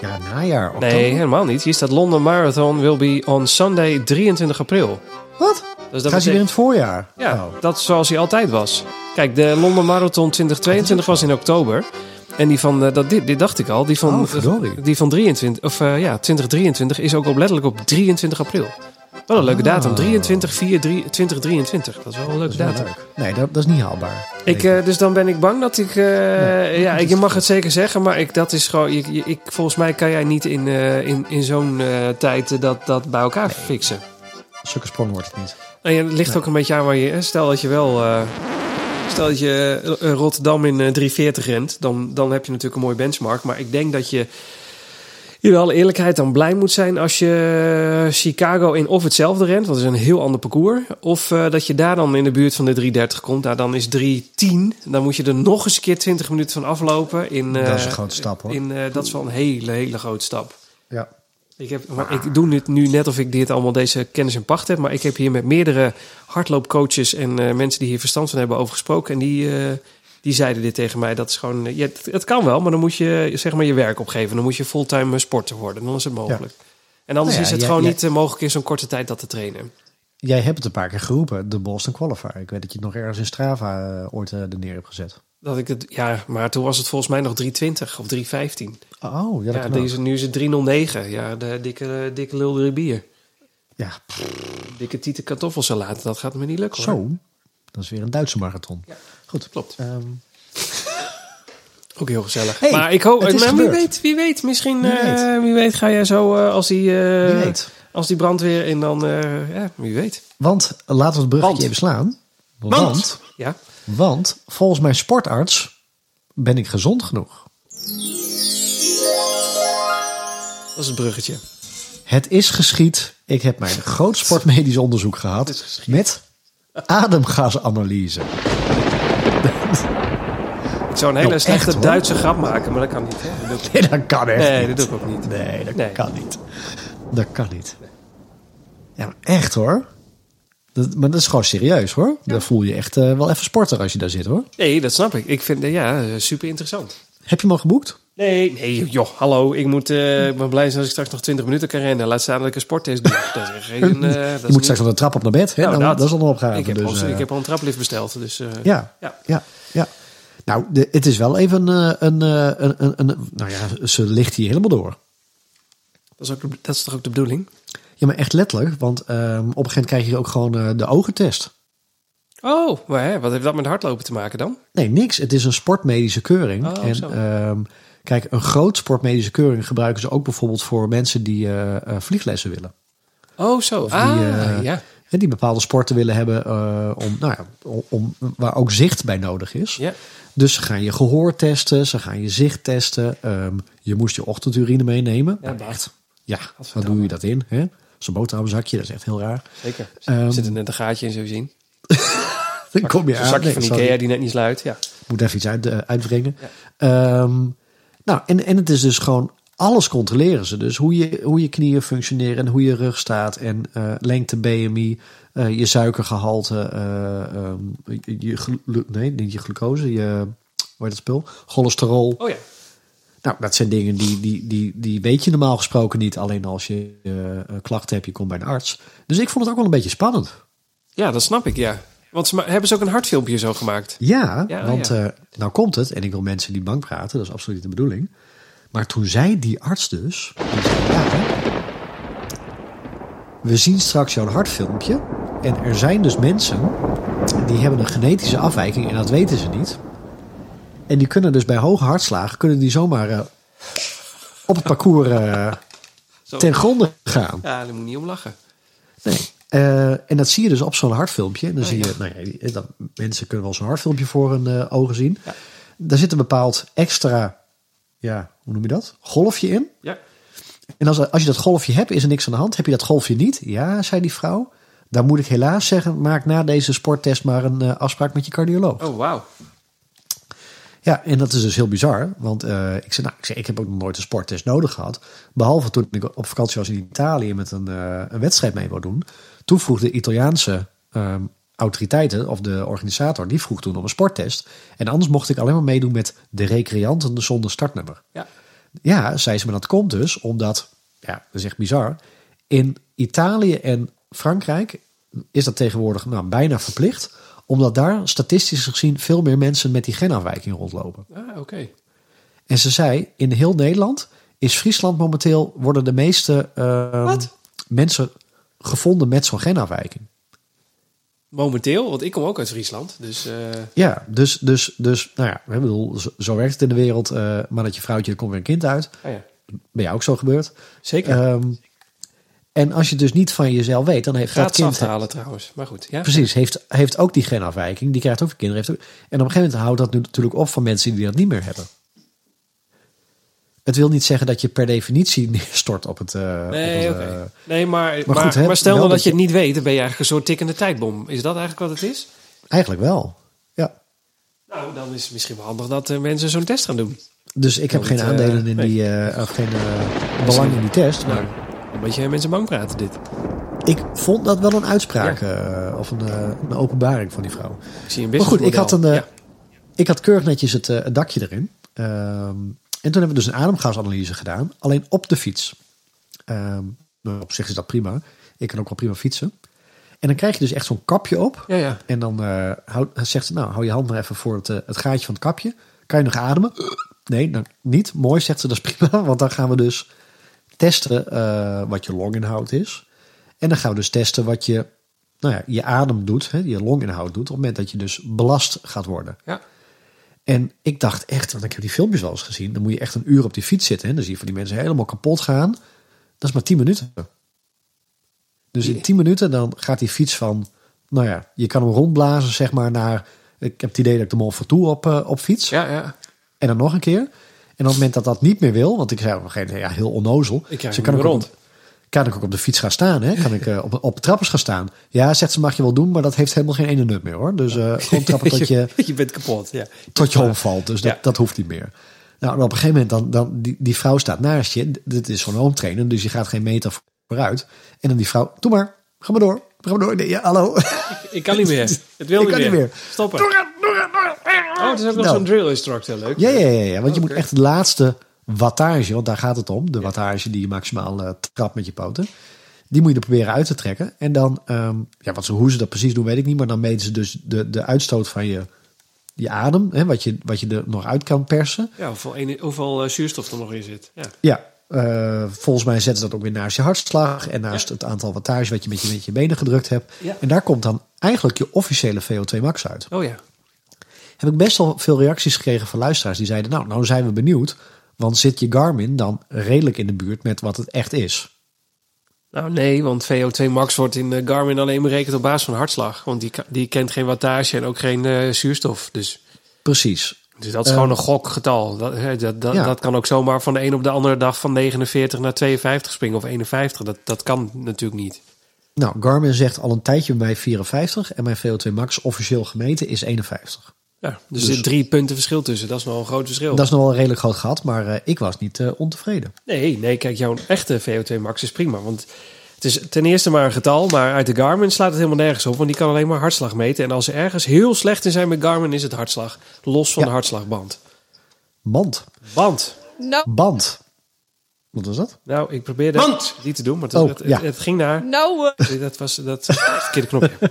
Ja, najaar. Oktober. Nee, helemaal niet. Hier staat London Marathon will be on Sunday 23 april. Wat? Dus dat Gaat hij weer in het voorjaar? ja, Oh. dat zoals hij altijd was. Kijk, de London Marathon 2022 was in oktober. En die van, eh, dat, dit, dit dacht ik al, die van, Oh, die van 23, of, eh, ja, 2023 is ook op letterlijk op 23 april. Wat een leuke datum. 23, 4, 3, 2023. Dat is wel een leuke Dat datum. leuk. Nee, dat, dat is niet haalbaar. Ik, eh, dus dan ben ik bang dat ik. ja, ik, je mag het zeker zeggen, maar ik, dat is gewoon. Je- ik, volgens mij kan jij niet in, in, in zo'n tijd dat, dat bij elkaar fixen. Zulke sprong wordt het niet. En het ligt ook een beetje aan waar je. Stel dat je wel. eh, stel dat je eh, Rotterdam in eh, 340 rent, dan, dan heb je natuurlijk een mooi benchmark. Maar ik denk dat je. In alle eerlijkheid dan blij moet zijn als je Chicago in of hetzelfde rent, want dat is een heel ander parcours. Of eh, dat je daar dan in de buurt van de 330 komt. Nou, dan is 310. Dan moet je er nog eens een keer 20 minuten van aflopen. In, Dat is eh, een grote stap, hoor. In, eh, dat is wel een hele, hele grote stap. Ja. Ik, heb, maar ik doe dit nu net of ik dit allemaal deze kennis in pacht heb. Maar ik heb hier met meerdere hardloopcoaches en eh, mensen die hier verstand van hebben over gesproken. En die, eh, die zeiden dit tegen mij. Dat is gewoon. eh, ja, het, het kan wel, maar dan moet je zeg maar je werk opgeven. Dan moet je fulltime sporter worden. Dan is het mogelijk. En anders Nou ja, is het gewoon niet mogelijk in zo'n korte tijd dat te trainen. Jij hebt het een paar keer geroepen, de Boston Qualifier. Ik weet dat je het nog ergens in Strava ooit er neer hebt gezet. Dat ik het, ja, maar toen was het volgens mij nog 320 of 315. Oh, ja, dat Ja, deze, nu is het 309. Ja, de dikke, dikke lul bier. Ja, Dikke tieten kartoffelsalade. Dat gaat me niet lukken hoor. zo. Dat is weer een Duitse marathon. Goed. Klopt. Ehm, (laughs) Ook heel gezellig. Hey, maar ik hoop, maar wie weet, wie weet, misschien, Wie wie weet. wie weet ga jij zo eh, als die, eh, als die brandweer en dan, eh, ja, wie weet. Want laten we het bruggetje even slaan. Want, Want. Want, volgens mijn sportarts ben ik gezond genoeg. Dat is het bruggetje. Het is geschied. Ik heb mijn groot sportmedisch onderzoek gehad met ademgasanalyse. Ik zou een hele Nou, slechte. Duitse grap maken, maar dat kan niet. Hè? Dat Nee, dat kan echt nee, niet. dat doe ik ook niet. Nee, dat Nee. kan niet. Dat kan niet. Ja, echt hoor. Dat, maar dat is gewoon serieus hoor. Dan voel je echt eh, wel even sporter als je daar zit hoor. Nee, dat snap ik. Ik vind het ja, super interessant. Heb je hem al geboekt? Nee, nee, joh, hallo. Ik, moet, eh, ik ben blij zijn als ik straks nog 20 minuten kan rennen. Laat staan dat ik een sporttest doe. (laughs) Dat is geen, eh, dat je is moet niet- straks van de trap op naar bed. Hè? Nou, Dan- dat. dat is al een opgave. ik, heb dus, al, eh, ik heb al een traplift besteld. Dus, eh, Ja, Ja. ja, ja. Nou, de, het is wel even eh, een, eh, een, een, een, Nou ja, ze ligt hier helemaal door. dat, is ook, dat is toch ook de bedoeling? Ja, maar echt letterlijk. Want ehm, op een gegeven moment krijg je ook gewoon eh, de ogentest. Oh, maar hè, wat heeft dat met hardlopen te maken dan? Nee, niks. Het is een sportmedische keuring. Oh, en ehm, kijk, een groot sportmedische keuring gebruiken ze ook bijvoorbeeld voor mensen die eh, vlieglessen willen. Oh, zo. die, ah, ja. Die bepaalde sporten willen hebben om, nou ja, om, waar ook zicht bij nodig is. ja. Dus ze gaan je gehoor testen, ze gaan je zicht testen. Ehm, je moest je ochtendurine meenemen. Ja, Nou, echt. Ja, wat doe je dat in? Hè? Zo'n boterhamzakje, dat is echt heel raar. Zeker. Er zit er net een gaatje in, zo zien. (laughs) Dan kom je aan. zakje Nee, van sorry. Ikea die net niet sluit. Ja. moet even iets uit, eh, uitwringen. Ehm, nou, en, en het is dus gewoon alles controleren ze. Dus hoe je, hoe je knieën functioneren en hoe je rug staat en eh, lengte BMI, eh, je suikergehalte, eh, ehm, je, nee, niet je glucose, je hoe heet dat spul? Cholesterol. Oh ja. Nou, dat zijn dingen die, die, die, die weet je normaal gesproken niet. Alleen als je eh, klachten hebt, je komt bij een arts. Dus ik vond het ook wel een beetje spannend. ja, dat snap ik, ja. Want ze hebben ze ook een hartfilmpje zo gemaakt? Ja, Ja, want ja. eh, nou komt het, en ik wil mensen niet bang praten, dat is absoluut niet de bedoeling. Maar toen zei die arts dus, die ja, we zien straks jouw hartfilmpje. En er zijn dus mensen die hebben een genetische afwijking en dat weten ze niet. En die kunnen dus bij hoge hartslagen, kunnen die zomaar eh, op het parcours (laughs) Zo. ten gronde gaan. Ja, daar moet je niet om lachen. Nee. Eh, en dat zie je dus op zo'n hartfilmpje. En dan Oh, zie ja. je, nou ja, dat, mensen kunnen wel zo'n hartfilmpje voor hun ogen zien. Ja. Daar zit een bepaald extra, ja, hoe noem je dat? Golfje in. Ja. En als, als je dat golfje hebt, is er niks aan de hand. Heb je dat golfje niet? Ja, zei die vrouw. Dan moet ik helaas zeggen, maak na deze sporttest maar een afspraak met je cardioloog. Oh, wauw. Ja, en dat is dus heel bizar. Want eh, ik, zei, nou, ik, zei, ik heb ook nog nooit een sporttest nodig gehad. Behalve toen ik op vakantie was in Italië met een, eh, een wedstrijd mee wou doen. Toen vroeg de Italiaanse ehm, autoriteiten, of de organisator, die vroeg toen om een sporttest. En anders mocht ik alleen maar meedoen met de recreanten zonder startnummer. Ja. Ja, zei ze, maar dat komt dus omdat, ja, dat is echt bizar. In Italië en Frankrijk is dat tegenwoordig nou, bijna verplicht. Omdat daar statistisch gezien veel meer mensen met die genafwijking rondlopen. Ah, oké. En ze zei, in heel Nederland is Friesland momenteel... worden de meeste ehm, mensen gevonden met zo'n genafwijking. Momenteel, want ik kom ook uit Friesland. Dus eh, Ja, dus, dus, dus nou ja, ik bedoel, zo, zo werkt het in de wereld. eh, maar dat je vrouwtje, er komt weer een kind uit. ah ja. Ben jou ook zo gebeurd. zeker. Ehm, en als je dus niet van jezelf weet, dan heeft dat Gratis af kind... halen trouwens. Maar goed, ja. Precies, heeft, heeft ook die genafwijking. Die krijgt ook weer kinderen. Heeft ook, en op een gegeven moment houdt dat nu natuurlijk op van mensen die dat niet meer hebben. Het wil niet zeggen dat je per definitie (laughs) neerstort op het... eh, Nee, op het, eh, Nee, maar, maar, goed, maar, hè, stel nou dat dat je het niet weet, dan ben je eigenlijk een soort tikkende tijdbom. Is dat eigenlijk wat het is? eigenlijk wel, ja. Nou, dan is het misschien wel handig dat eh, mensen zo'n test gaan doen. Dus ik heb geen aandelen in nee. die... of geen belang in die test. Nou, Maar een beetje mensen bang praten dit. ik vond dat wel een uitspraak. eh, of een, eh, een openbaring van die vrouw. Ik zie een Maar goed, ik had, een, eh, ik had keurig netjes het, het dakje erin. Ehm, en toen hebben we dus een ademgasanalyse gedaan. Alleen op de fiets. Ehm, nou, op zich is dat prima. Ik kan ook wel prima fietsen. En dan krijg je dus echt zo'n kapje op. Ja, ja. En dan zegt ze, nou, hou je hand maar even voor het, het gaatje van het kapje. Kan je nog ademen? Nee, nou, niet. Mooi, zegt ze, dat is prima. (laughs) Want dan gaan we dus testen eh, wat je longinhoud is. En dan gaan we dus testen wat je, nou ja, je adem doet, hè, je longinhoud doet. Op het moment dat je dus belast gaat worden. Ja. En ik dacht echt, want ik heb die filmpjes wel eens gezien. Dan moet je echt een uur op die fiets zitten. En dan zie je van die mensen helemaal kapot gaan. Dat is maar 10 minuten. Dus in 10 minuten dan gaat die fiets van, nou ja, je kan hem rondblazen zeg maar naar, ik heb het idee dat ik de Mont Ventoux op, eh, op fiets. Ja, ja. En dan nog een keer. En op het moment dat dat niet meer wil, want ik zei op een gegeven moment, ja, heel onnozel. Ik Ze kan ook op- Kan ik ook op de fiets gaan staan, hè? Kan ik eh, op, op trappers gaan staan? Ja, zegt ze, mag je wel doen, maar dat heeft helemaal geen ene nut meer, hoor. Dus gewoon trappen tot (laughs) je, (laughs) je bent kapot, ja. tot je omvalt. Dus dat, Ja. dat hoeft niet meer. Nou, en op een gegeven moment, dan, dan, die, die vrouw staat naast je. Dit is zo'n home trainer, dus je gaat geen meter uit. En dan die vrouw, doe maar, ga maar door. Ga door. Nee, ja, hallo. Ik kan niet meer. Het wil Ik niet, kan meer. niet meer. Stoppen. Oh, het is ook nog Nou. zo'n drill instructor. Leuk. Ja, ja, ja, ja. Want je moet Oké. echt de laatste wattage, want daar gaat het om. De wattage die je maximaal eh, trapt met je poten. Die moet je er proberen uit te trekken. En dan, ehm, ja, wat ze, hoe ze dat precies doen, weet ik niet. Maar dan meten ze dus de, de uitstoot van je, je adem. Hè, wat, je, wat je er nog uit kan persen. Ja, hoeveel, hoeveel eh, zuurstof er nog in zit. Ja. Ja, eh, volgens mij zetten ze dat ook weer naast je hartslag. En naast Ja. het aantal wattage wat je met je, met je benen gedrukt hebt. Ja. En daar komt dan eigenlijk je officiële VO2 max uit. Oh ja. heb ik best wel veel reacties gekregen van luisteraars die zeiden: Nou, nou zijn we benieuwd. Want zit je Garmin dan redelijk in de buurt met wat het echt is? Nou nee, want VO2 max wordt in eh, Garmin alleen berekend op basis van hartslag. Want die, die kent geen wattage en ook geen eh, zuurstof. Dus, Precies. Dus dat is gewoon een gokgetal. Dat, dat, dat, Ja. dat kan ook zomaar van de een op de andere dag van 49 naar 52 springen of 51. Dat, dat kan natuurlijk niet. Nou, Garmin zegt al een tijdje bij mij 54 en mijn VO2 max officieel gemeten is 51. Ja, dus, Dus- er zit drie punten verschil tussen. Dat is wel een groot verschil. Dat is nog wel een redelijk groot gat, maar eh, ik was niet eh, ontevreden. Nee, nee, kijk, jouw echte VO2 max is prima. Want het is ten eerste maar een getal, maar uit de Garmin slaat het helemaal nergens op. Want die kan alleen maar hartslag meten. En als ze ergens heel slecht in zijn met Garmin, is het hartslag. Los van Ja. de hartslagband. Band. Band. No, Band. Wat was dat? Nou, ik probeerde Band. die te doen, maar het, Oh, het, ja. het ging naar... no, eh, Dat was dat verkeerde knopje. (laughs)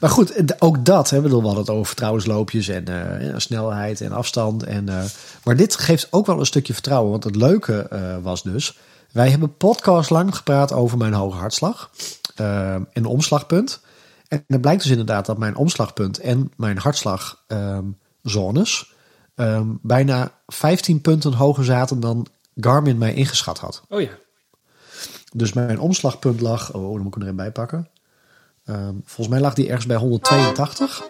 Maar goed, ook dat, hè, we hadden het over vertrouwensloopjes en eh, snelheid en afstand. En, eh, maar dit geeft ook wel een stukje vertrouwen. Want het leuke eh, was dus, wij hebben podcast lang gepraat over mijn hoge hartslag eh, en omslagpunt. En het blijkt dus inderdaad dat mijn omslagpunt en mijn hartslagzones ehm, bijna 15 punten hoger zaten dan Garmin mij ingeschat had. Oh ja. Dus mijn omslagpunt lag, oh, dan moet ik hem er even bij pakken. Ehm, volgens mij lag die ergens bij 182.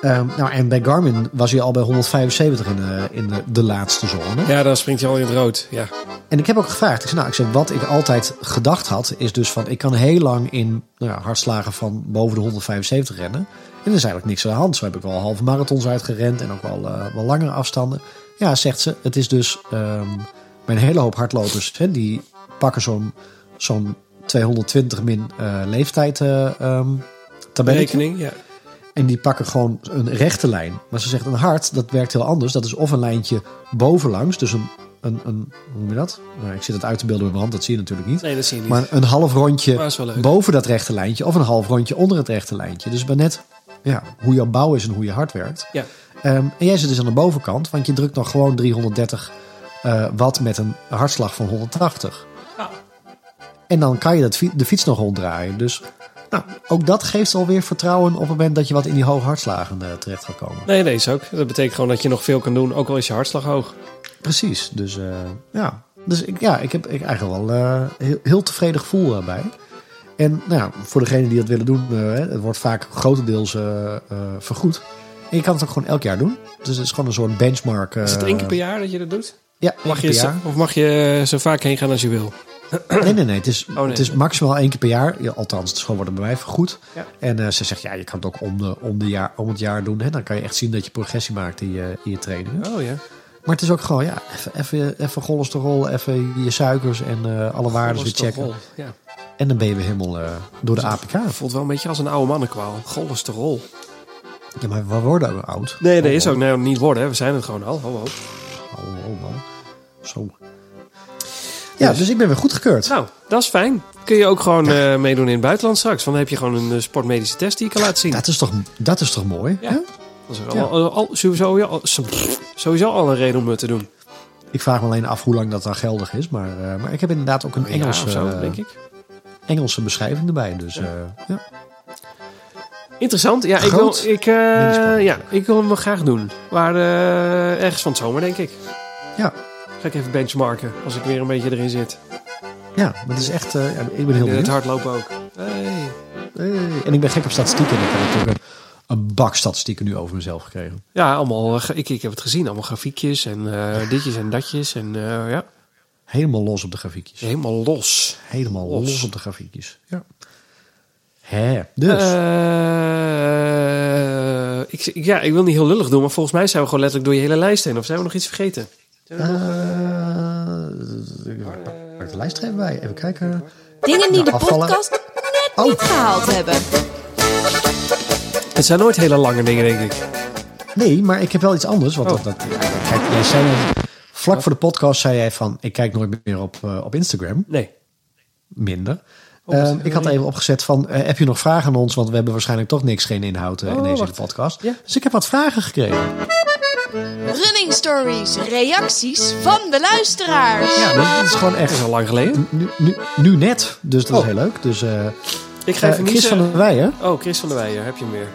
Ehm, nou, en bij Garmin was hij al bij 175 in, de, in de, de laatste zone. Ja, dan springt hij al in het rood. Ja. En ik heb ook gevraagd, ik zei, nou, ik zei, wat ik altijd gedacht had, is dus van, ik kan heel lang in nou ja, hartslagen van boven de 175 rennen. En er is eigenlijk niks aan de hand. Zo heb ik wel halve marathons uitgerend en ook wel, eh, wel langere afstanden. Ja, zegt ze, het is dus, ehm mijn hele hoop hardlopers, hè, die pakken zo'n zo'n 220 min eh, leeftijd eh tabelletje. Rekening, ja. En die pakken gewoon een rechte lijn. Maar ze zegt een hart, dat werkt heel anders. Dat is of een lijntje bovenlangs, dus een, een, een hoe noem je dat? Nou, ik zit het uit te beelden met mijn hand, dat zie je natuurlijk niet. Nee, dat zie je niet. Maar een half rondje boven dat rechte lijntje of een half rondje onder het rechte lijntje. Dus maar net ja, hoe jouw bouw is en hoe je hart werkt. Ja. Ehm, en jij zit dus aan de bovenkant, want je drukt nog gewoon 330 eh, watt met een hartslag van 180. Ja. En dan kan je dat, de fiets nog ronddraaien. Dus nou, ook dat geeft alweer vertrouwen op het moment dat je wat in die hoge hartslagen eh, terecht gaat komen. Nee, nee, is ook. Dat betekent gewoon dat je nog veel kan doen, ook al is je hartslag hoog. Precies, dus eh, ja. Dus ik, ja, ik heb ik eigenlijk wel eh heel, heel tevreden gevoel eh, bij. En nou ja, voor degenen die dat willen doen, het wordt vaak grotendeels vergoed. En je kan het ook gewoon elk jaar doen. Dus het is gewoon een soort benchmark. Is het één keer per jaar dat je dat doet? Ja, Mag je, jaar. Of mag je zo vaak heen gaan als je wil? Nee, nee, nee. Het is, nee. het is maximaal één keer per jaar. Ja, althans, het is gewoon worden bij mij vergoed. Ja. En eh, ze zegt, ja, je kan het ook om, de, om, de jaar, om het jaar doen. Hè? Dan kan je echt zien dat je progressie maakt in je, in je trainingen. Oh ja. Maar het is ook gewoon, ja, even, even, even cholesterol, even je suikers en eh, alle waarden weer checken. Ja. En dan ben je weer helemaal eh, door de APK. Voelt wel een beetje als een oude mannenkwaal. Cholesterol. Ja, maar we worden ook oud. Nee, dat Oh, is ook niet worden. Hè. We zijn het gewoon al. Ho, ho. Oh, oh, oh. Zo. Ja, Dus- dus ik ben weer goedgekeurd. Nou, dat is fijn. Kun je ook gewoon eh, meedoen in het buitenland straks. Want dan heb je gewoon een eh, sportmedische test die je kan laten zien. Dat is toch, dat is toch mooi? Ja. hè? Dat is al, al, al- sowieso, ja, al- sowieso al een reden om het te doen. Ik vraag me alleen af hoe lang dat dan geldig is. Maar, eh, maar ik heb inderdaad ook een Engelse, zo, denk ik. Engelse beschrijving erbij. Dus Ja. ja. Interessant. Ja, ik wil, ik, ja, ik wil hem graag doen. Maar ergens van het zomer, denk ik. Ja. Ga ik even benchmarken als ik weer een beetje erin zit. ja, maar het is echt... ja, ik ben heel En het benieuwd. hardlopen ook. Hey. Hey, En ik ben gek op statistieken. En ik heb natuurlijk een, een bak statistieken nu over mezelf gekregen. Ja, allemaal. eh, Ik, ik heb het gezien. Allemaal grafiekjes en eh, ditjes en datjes. En ja, Helemaal los op de grafiekjes. helemaal los. Helemaal Los. los, op de grafiekjes. Ja. Hè, dus. Ik, ik- ja, ik wil niet heel lullig doen, maar volgens mij zijn we gewoon letterlijk door je hele lijst heen. Of zijn we nog iets vergeten? Zijn we nog, de lijst er even bij. Even kijken. Dingen die de Afvallen. podcast net Oh. niet gehaald hebben. Het zijn nooit hele lange dingen, denk ik. Nee, maar ik heb wel iets anders. Want Oh. dat, dat, ja, kijk, jij zei net- vlak voor de podcast zei jij van... ik kijk nooit meer op, eh, op Instagram. Nee. Minder. Oh, Ehm, ik had even opgezet van... eh, heb je nog vragen aan ons? Want we hebben waarschijnlijk toch niks, geen inhoud eh, in deze wacht. podcast. Ja. Dus ik heb wat vragen gekregen. Running stories, reacties van de luisteraars. Ja, dat, dat is gewoon Dat is echt... al lang geleden. Nu, nu, nu net, dus dat Oh. is heel leuk. Dus eh Ik ga eh, even Chris niezen. van der Weijer, Oh, Chris van der Weijer, heb je hem weer.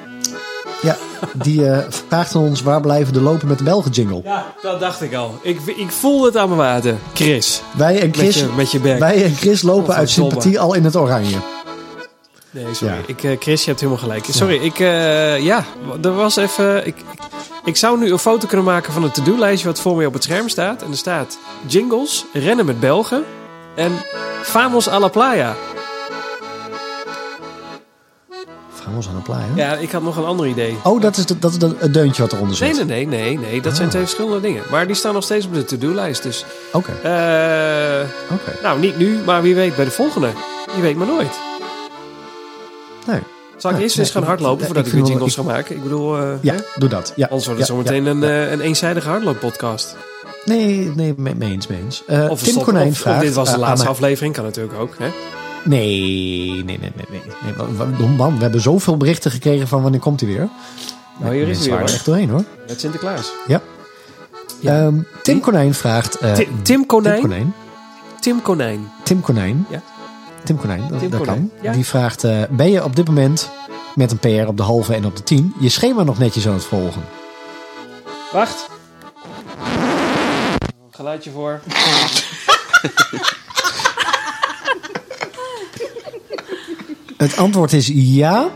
ja, die eh, vraagt aan ons... waar blijven de lopen met de Belgen jingle? Ja, dat dacht ik al. Ik, ik voel het aan mijn water. Chris, Wij en met Chris, je, met je bek. wij en Chris lopen Oh, uit sympathie al in het oranje. Nee, sorry. Ja. Ik, eh, Chris, je hebt helemaal gelijk. Sorry, ik, eh, ja, er was even... Ik, ik, ik zou nu een foto kunnen maken van een to-do-lijstje wat voor mij op het scherm staat. En er staat jingles, rennen met Belgen en Famos a la playa. Aan de plaai, hè? Ja, ik had nog een ander idee. Oh, dat is, de, dat is de- het deuntje wat eronder zit. nee, nee, nee, nee. Dat zijn Ah. twee verschillende dingen. Maar die staan nog steeds op de to-do-lijst. Dus, Oké, eh, oké. nou, niet nu, maar wie weet bij de volgende. Je weet maar nooit. Nee. Zal ik eerst eens gaan hardlopen voordat ik weer wel- jingles ga maken? Ik bedoel, eh, Ja, hè? doe dat. Ja. anders wordt het zometeen een, eh, een eenzijdige hardlooppodcast. Nee, nee, mee, mee eens, mee eens. Eh, Of, Tim stop- Konijn of- of vraagt... dit was de laatste aflevering, kan natuurlijk ook. Hè? Nee, nee, nee, nee. nee, nee. Man, we hebben zoveel berichten gekregen van wanneer komt hij weer. Nou, hier is hij weer er echt doorheen, hoor. Met Sinterklaas. Ja. Ja. Ehm, Tim Konijn vraagt... Tim, Tim Konijn? Tim Konijn. Tim Konijn. Tim Konijn. Ja. Tim Konijn, dat, Tim dat Konijn, kan. ja. Die vraagt... eh, ben je op dit moment met een PR op de halve en op de 10 je schema nog netjes aan het volgen? Wacht. Geluidje voor. (laughs) Het antwoord is ja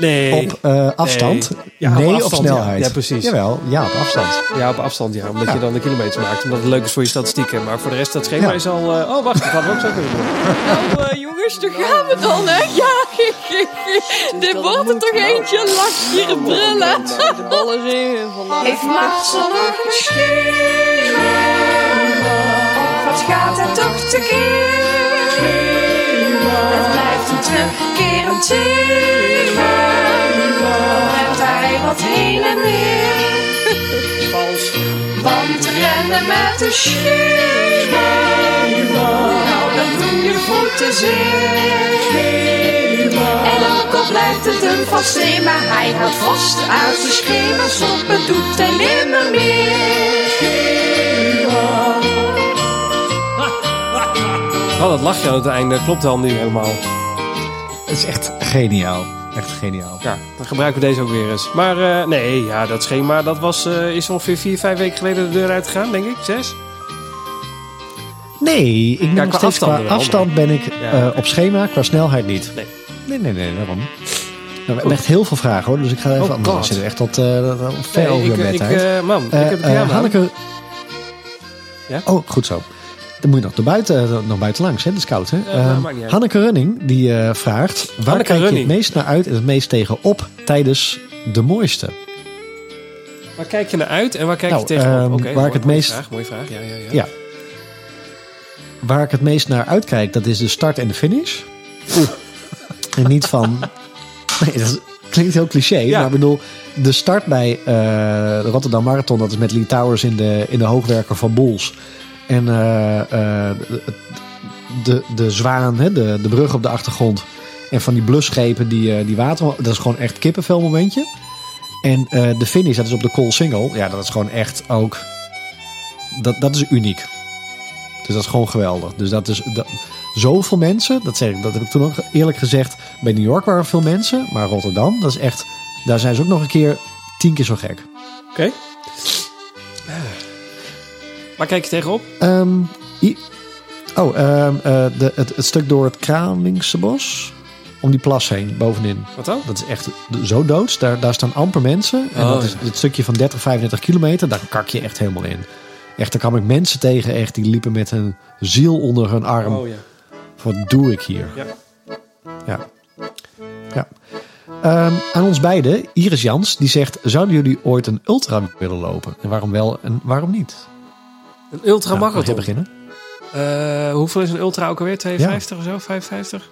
Nee. op eh, afstand. Nee. Ja, op nee op afstand, snelheid. ja. Ja, precies. Jawel, ja op afstand. Ja, op afstand ja. Omdat Ja. je dan de kilometers maakt. Omdat het leuk is voor je statistieken. Maar voor de rest, dat schema Ja. is al... eh, oh, wacht. Dat hadden we ook zo kunnen doen. Nou eh, jongens, daar gaan we dan hè. Ja, dit (laughs) wordt er toch eentje lach hier brullen. De ballen zingen vandaag. Een (laughs) schema? Wat gaat er toch tekeer? Het blijft. Rent hij wat heen en weer? Vals. Want rennen met een schema. Nou, dan doen je voeten zeer. En ook al blijft het een vast thema, hij houdt vast aan zijn schema. Stoppen doet hij nimmer meer. Oh, dat lachje aan het einde klopt dan nu helemaal. Het is echt geniaal. Echt geniaal. Ja, dan gebruiken we deze ook weer eens. Maar eh, nee, ja, dat schema dat was, eh, is ongeveer vier, vijf weken geleden de deur uitgegaan, denk ik. Zes? Nee, ik ben Ja, qua steeds qua afstanden wel, afstand ben ik Ja. eh, op schema, qua snelheid niet. Nee. Nee, nee, nee, daarom. Nou, we hebben echt heel veel vragen hoor, dus ik ga even Oh, anders zitten. Echt tot ver over bedtijd. eh, man, ik heb het. Hanneke... Ja? Oh, goed zo. Dan moet je nog naar buiten, nog buiten langs, hè? Dat is koud, hè? nou. Hanneke Running, die eh, vraagt... Waar Hanneke kijk je Running. het meest naar uit en het meest tegen op tijdens de mooiste? Waar kijk je naar uit en waar kijk Nou, je tegenop? ehm, Oké, waar ik het mooie meest- Vraag, mooie vraag, ja, ja, ja. Ja. Waar ik het meest naar uitkijk, dat is de start en de finish. En niet van... Nee, dat klinkt heel cliché, Ja. maar ik bedoel... De start bij eh, de Rotterdam Marathon, dat is met Lee Towers in de, in de hoogwerker van Boels. En eh, eh, de, de, de zwaan, hè, de, de brug op de achtergrond. En van die blusschepen die, eh, die water... Dat is gewoon echt kippenvel momentje. En de finish, dat is op de Cool Single. Ja, dat is gewoon echt ook... Dat, dat is uniek. Dus dat is gewoon geweldig. Dus dat is dat, zoveel mensen. Dat, zeg ik, dat heb ik toen ook eerlijk gezegd. Bij New York waren veel mensen. Maar Rotterdam, dat is echt... Daar zijn ze ook nog een keer tien keer zo gek. Oké. Waar kijk je tegenop? I- oh, ehm, eh, de, het, het stuk door het Kralingse bos. Om die plas heen, bovenin. Wat dan? Dat is echt zo doods. Daar, daar staan amper mensen. En Oh, dat is het stukje van 30, 35 kilometer. Daar kak je echt helemaal in. Echt, daar kwam ik mensen tegen. Echt, die liepen met hun ziel onder hun arm. Oh ja. Wat doe ik hier? Ja. Ja. ja. Ehm, aan ons beiden, Iris Jans, die zegt... Zouden jullie ooit een ultra willen lopen? En waarom wel en waarom niet? Een Nou, mag jij ultramarathon. beginnen? Eh, hoeveel is een Ultra ook alweer? 52 of zo? 55?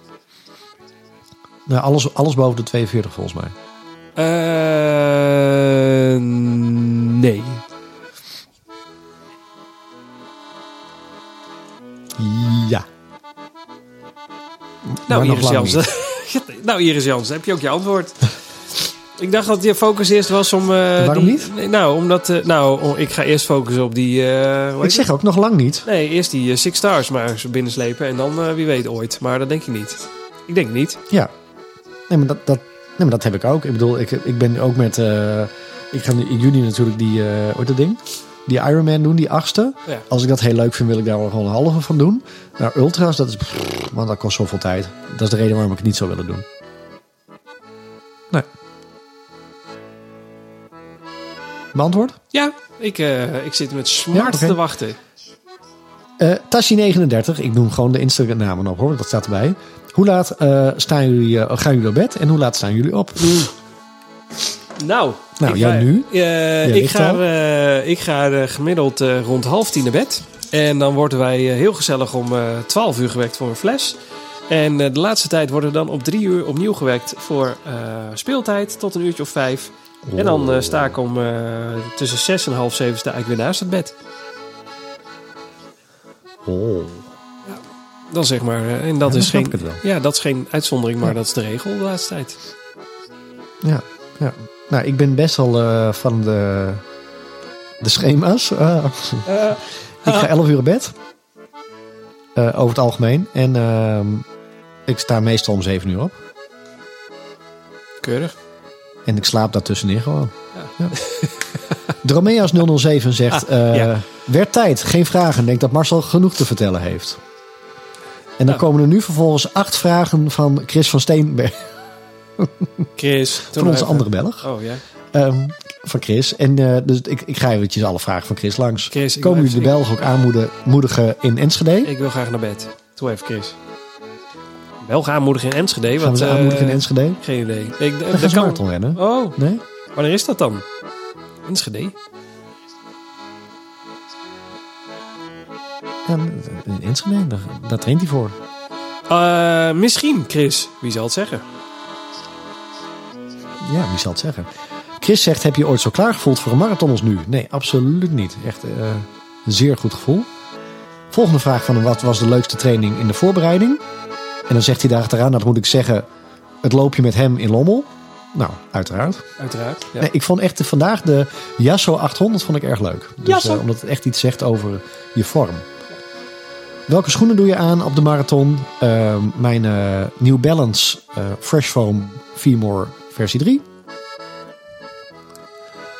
Nou, alles, alles boven de 42 volgens mij. Eh, nee. Ja. Nou, Iris Jansen. (laughs) nou, Iris Jansen, heb je ook je antwoord. Ik dacht dat je focus eerst was om... eh, Waarom die- niet? Nee, nou, omdat... eh, nou, om- ik ga eerst focussen op die... eh, Ik zeg ook nog lang niet. Nee, eerst die Six Stars maar binnenslepen. En dan, wie weet, ooit. Maar dat denk ik niet. Ik denk niet. Ja. Nee, maar dat, dat, nee, maar dat heb ik ook. Ik bedoel, ik, ik ben ook met... ik ga in juni natuurlijk die... hoe heet dat ding? Die Ironman doen, die achtste. Ja. Als ik dat heel leuk vind, wil ik daar wel gewoon een halve van doen. Nou, ultra's, dat is... pff, man, dat kost zoveel tijd. Dat is de reden waarom ik het niet zou willen doen. Beantwoord? Ja, ik, eh, ik zit met smart te wachten. Eh Tashi39, ik noem gewoon de Instagram-namen op hoor, dat staat erbij. Hoe laat eh, staan jullie, gaan jullie op bed en hoe laat staan jullie op? Nou, Nou, ik jij ga, nu? eh, ik, ga, eh, ik ga eh, gemiddeld eh, rond half tien naar bed. En dan worden wij heel gezellig om eh 12 uur gewekt voor een fles. En eh, de laatste tijd worden we dan op drie uur opnieuw gewekt voor eh, speeltijd tot een uurtje of vijf. En dan eh, sta ik om eh, tussen zes en half zeven sta ik weer naast het bed. Oh. Dan zeg maar, eh, en dat Ja, is geen, ja, dat is geen uitzondering, maar Ja. dat is de regel de laatste tijd. Ja, ja. Nou, ik ben best wel van de, de schema's. Ik ga 11 uur bed. Over het algemeen. En ehm, ik sta meestal om 7 uur op. Keurig. En ik slaap daartussenin gewoon. Ja. Ja. (laughs) Dromeas 007 zegt... Ah, eh. Werd tijd, geen vragen. Denk dat Marcel genoeg te vertellen heeft. En dan Nou. komen er nu vervolgens acht vragen van Chris van Steenberg. Chris. (laughs) Van onze even- andere Belg. Oh ja. Ehm, van Chris. En eh, dus ik, ik ga eventjes alle vragen van Chris langs. Chris, Komen jullie de Belgen ook aanmoedigen in Enschede? Ik wil graag naar bed. Doe even, Chris. Wel gaan aanmoedigen in Enschede. Gaan we Want, eh, aanmoedigen in Enschede? Geen idee. Ik, Dan dat kan- marathon rennen. Oh, Nee? wanneer is dat dan? Enschede? Ja, in Enschede, daar, daar traint hij voor. Eh, misschien, Chris. Wie zal het zeggen? Ja, wie zal het zeggen? Chris zegt, heb je ooit zo klaar gevoeld voor een marathon als nu? Nee, absoluut niet. Echt eh, een zeer goed gevoel. Volgende vraag van wat was de leukste training in de voorbereiding? En dan zegt hij daar achteraan, dat moet ik zeggen, het loopje met hem in Lommel. Nou, uiteraard. Uiteraard. Ja. Nee, ik vond echt de- vandaag de Yasso 800 vond ik erg leuk. Dus, eh, omdat het echt iets zegt over je vorm. Welke schoenen doe je aan op de marathon? Ehm, mijn eh, New Balance eh, Fresh Foam Femore versie 3.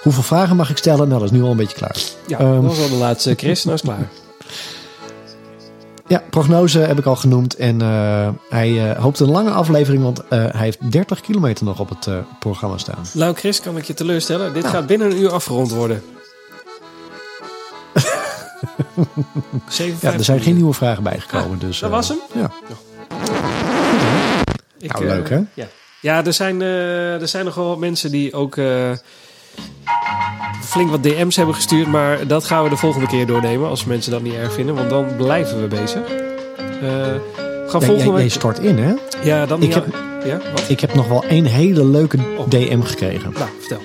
Hoeveel vragen mag ik stellen? Nou, dat is nu al een beetje klaar. ja, Ehm. dat was wel de laatste. Chris, nou is klaar. Ja, prognose heb ik al genoemd. En eh, hij eh, hoopt een lange aflevering, want eh, hij heeft 30 kilometer nog op het programma staan. Nou, Chris, kan ik je teleurstellen? Dit Nou. gaat binnen een uur afgerond worden. 57 (laughs) Ja, er zijn geen nieuwe vragen bijgekomen. dus, dat was hem? Ja. Ik, Nou, leuk, hè? Ja, ja er, zijn, er zijn nog wel wat mensen die ook flink wat DM's hebben gestuurd. Maar dat gaan we de volgende keer doornemen als mensen dat niet erg vinden. Want dan blijven we bezig. Eh we gaan Ja, volgende week... stort in, hè? Ja, dan Ik heb- Ja, wat? Ik heb nog wel één hele leuke Oh. DM gekregen. Nou, vertel.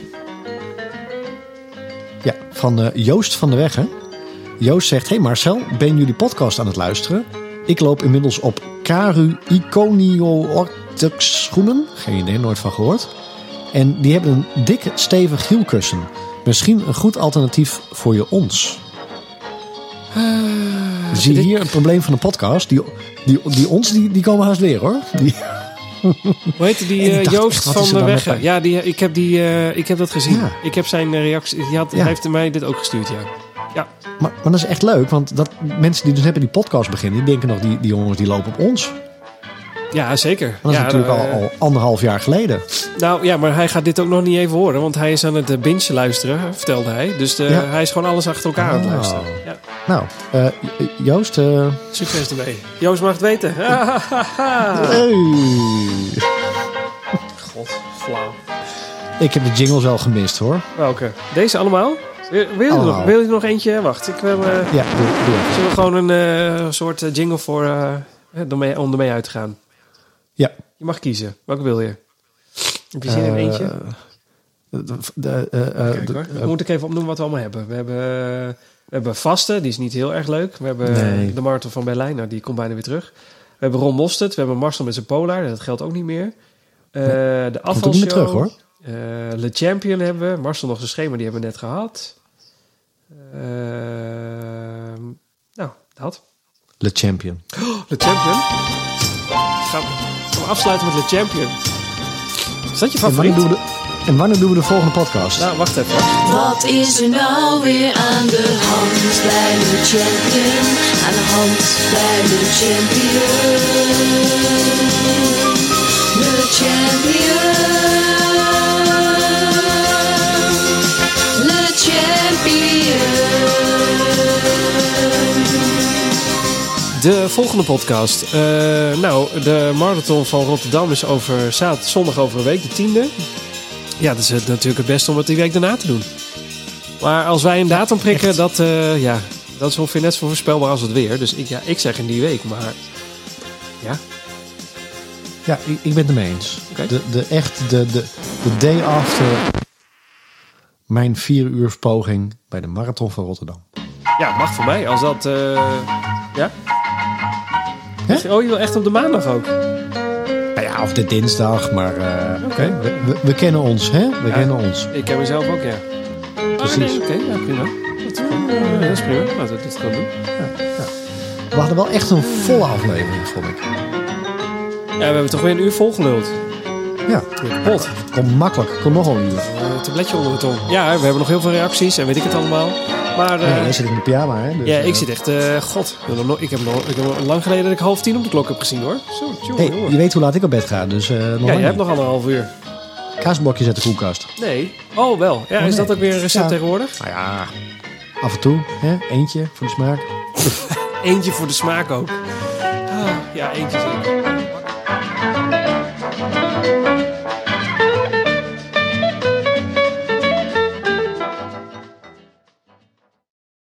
Ja, van eh, Joost van de Weg, hè? Joost zegt, hey Marcel, ben jullie podcast aan het luisteren? Ik loop inmiddels op Karu Iconio Ortex schoenen. Geen idee, nooit van gehoord. En die hebben een dikke, stevig hielkussen. Misschien een goed alternatief voor je ons. Zie je dik- hier een probleem van de podcast? Die, die, die ons, die, die komen haast weer hoor. Die, (laughs) Hoe heette die eh, dacht, Joost van er de dan Weg? met- Ja, die, ik, heb die, eh, ik heb dat gezien. Ja. Ik heb zijn eh, reactie... Die had, Ja. Hij heeft mij dit ook gestuurd, ja. Ja, maar, maar dat is echt leuk, want dat, mensen die dus hebben die podcast beginnen, die denken nog, die, die jongens die lopen op ons. Ja zeker. Dat is ja, natuurlijk eh, al, al anderhalf jaar geleden. Nou ja, maar hij gaat dit ook nog niet even horen, want hij is aan het eh, binge luisteren, vertelde hij. Dus eh, Ja. hij is gewoon alles achter elkaar aan het Oh. luisteren. Ja, Nou, eh, Joost. eh, succes ermee. Joost mag het weten. (laughs) hey. God, flauw. Ik heb de jingles wel gemist hoor. Welke? Deze allemaal? Wil, wil, je er nog, wil je nog eentje? Wacht, ik wil... eh, Ja, doe, zullen we gewoon een eh, soort eh, jingle voor... eh, om ermee uit te gaan? Ja. Je mag kiezen. Welke wil je? Heb je zin in Eh, eentje? de- de- eh, eh, Kijk de- hoor. eh, Dan moet ik even opnoemen wat we allemaal hebben. We hebben, we hebben Vaste, die is niet heel erg leuk. We hebben Nee. de Marathon van Berlijn, nou, die komt bijna weer terug. We hebben Ron Mostert, we hebben Marcel met zijn Polar, dat geldt ook niet meer. Eh, de afvalshow. niet meer terug hoor. Eh, Le Champion hebben we. Marcel nog zijn schema, die hebben we net gehad. Nou, dat. Le Champion. Le Champion. Gaan we, gaan we afsluiten met Le Champion. Is dat je En wanneer, favoriet? doen we de, en wanneer doen we de volgende podcast? Nou, wacht even. Wat is er nou weer aan de hand bij de champion? Aan de hand bij de champion. De champion. De champion. De volgende podcast. Eh, nou, de marathon van Rotterdam is over zaterdag, zondag over een week, de tiende. Ja, dat is het natuurlijk het beste om het die week daarna te doen. Maar als wij een datum prikken, dat, eh, ja, dat is ongeveer net zo voorspelbaar als het weer. Dus ik, ja, ik zeg in die week, maar ja, Ja, ik, ik ben het ermee eens. De, de, echt, de, de, de day after mijn vier uur poging bij de Marathon van Rotterdam. ja mag voor mij. Als dat, eh, ja. Hè? Oh, je wil echt op de maandag ook? Nou ja, of de dinsdag, maar eh, Oké. we, we, we kennen ons, hè? We Ja. kennen ons. Ik ken mezelf ook, ja. Precies. Nee, Oké, ja, prima. Dat, eh, dat is prima. Laten we dit gaan doen. We hadden wel echt een volle aflevering, vond ik. Ja, we hebben toch weer een uur volgeluld. Ja, Pot. kon makkelijk. Kon nog een uur. Een tabletje onder de tong. Ja, we hebben nog heel veel reacties en weet ik het allemaal. Maar eh, Nee, jij zit in de pyjama, hè? Dus, ja, eh, ik zit echt... eh, God, ik heb, nog, ik, heb lang geleden dat ik half tien op de klok heb gezien, hoor. Zo, Hey, jongen. je weet hoe laat ik op bed ga, dus eh nog ja, je hebt nog anderhalf uur. Kaasblokjes uit de koelkast. Nee. Oh, wel. Ja, Oh, is dat ook weer een recept Ja. tegenwoordig? Nou ja, af en toe, hè? Eentje voor de smaak. (laughs) Eentje voor de smaak ook. Ah, ja, eentje zeker.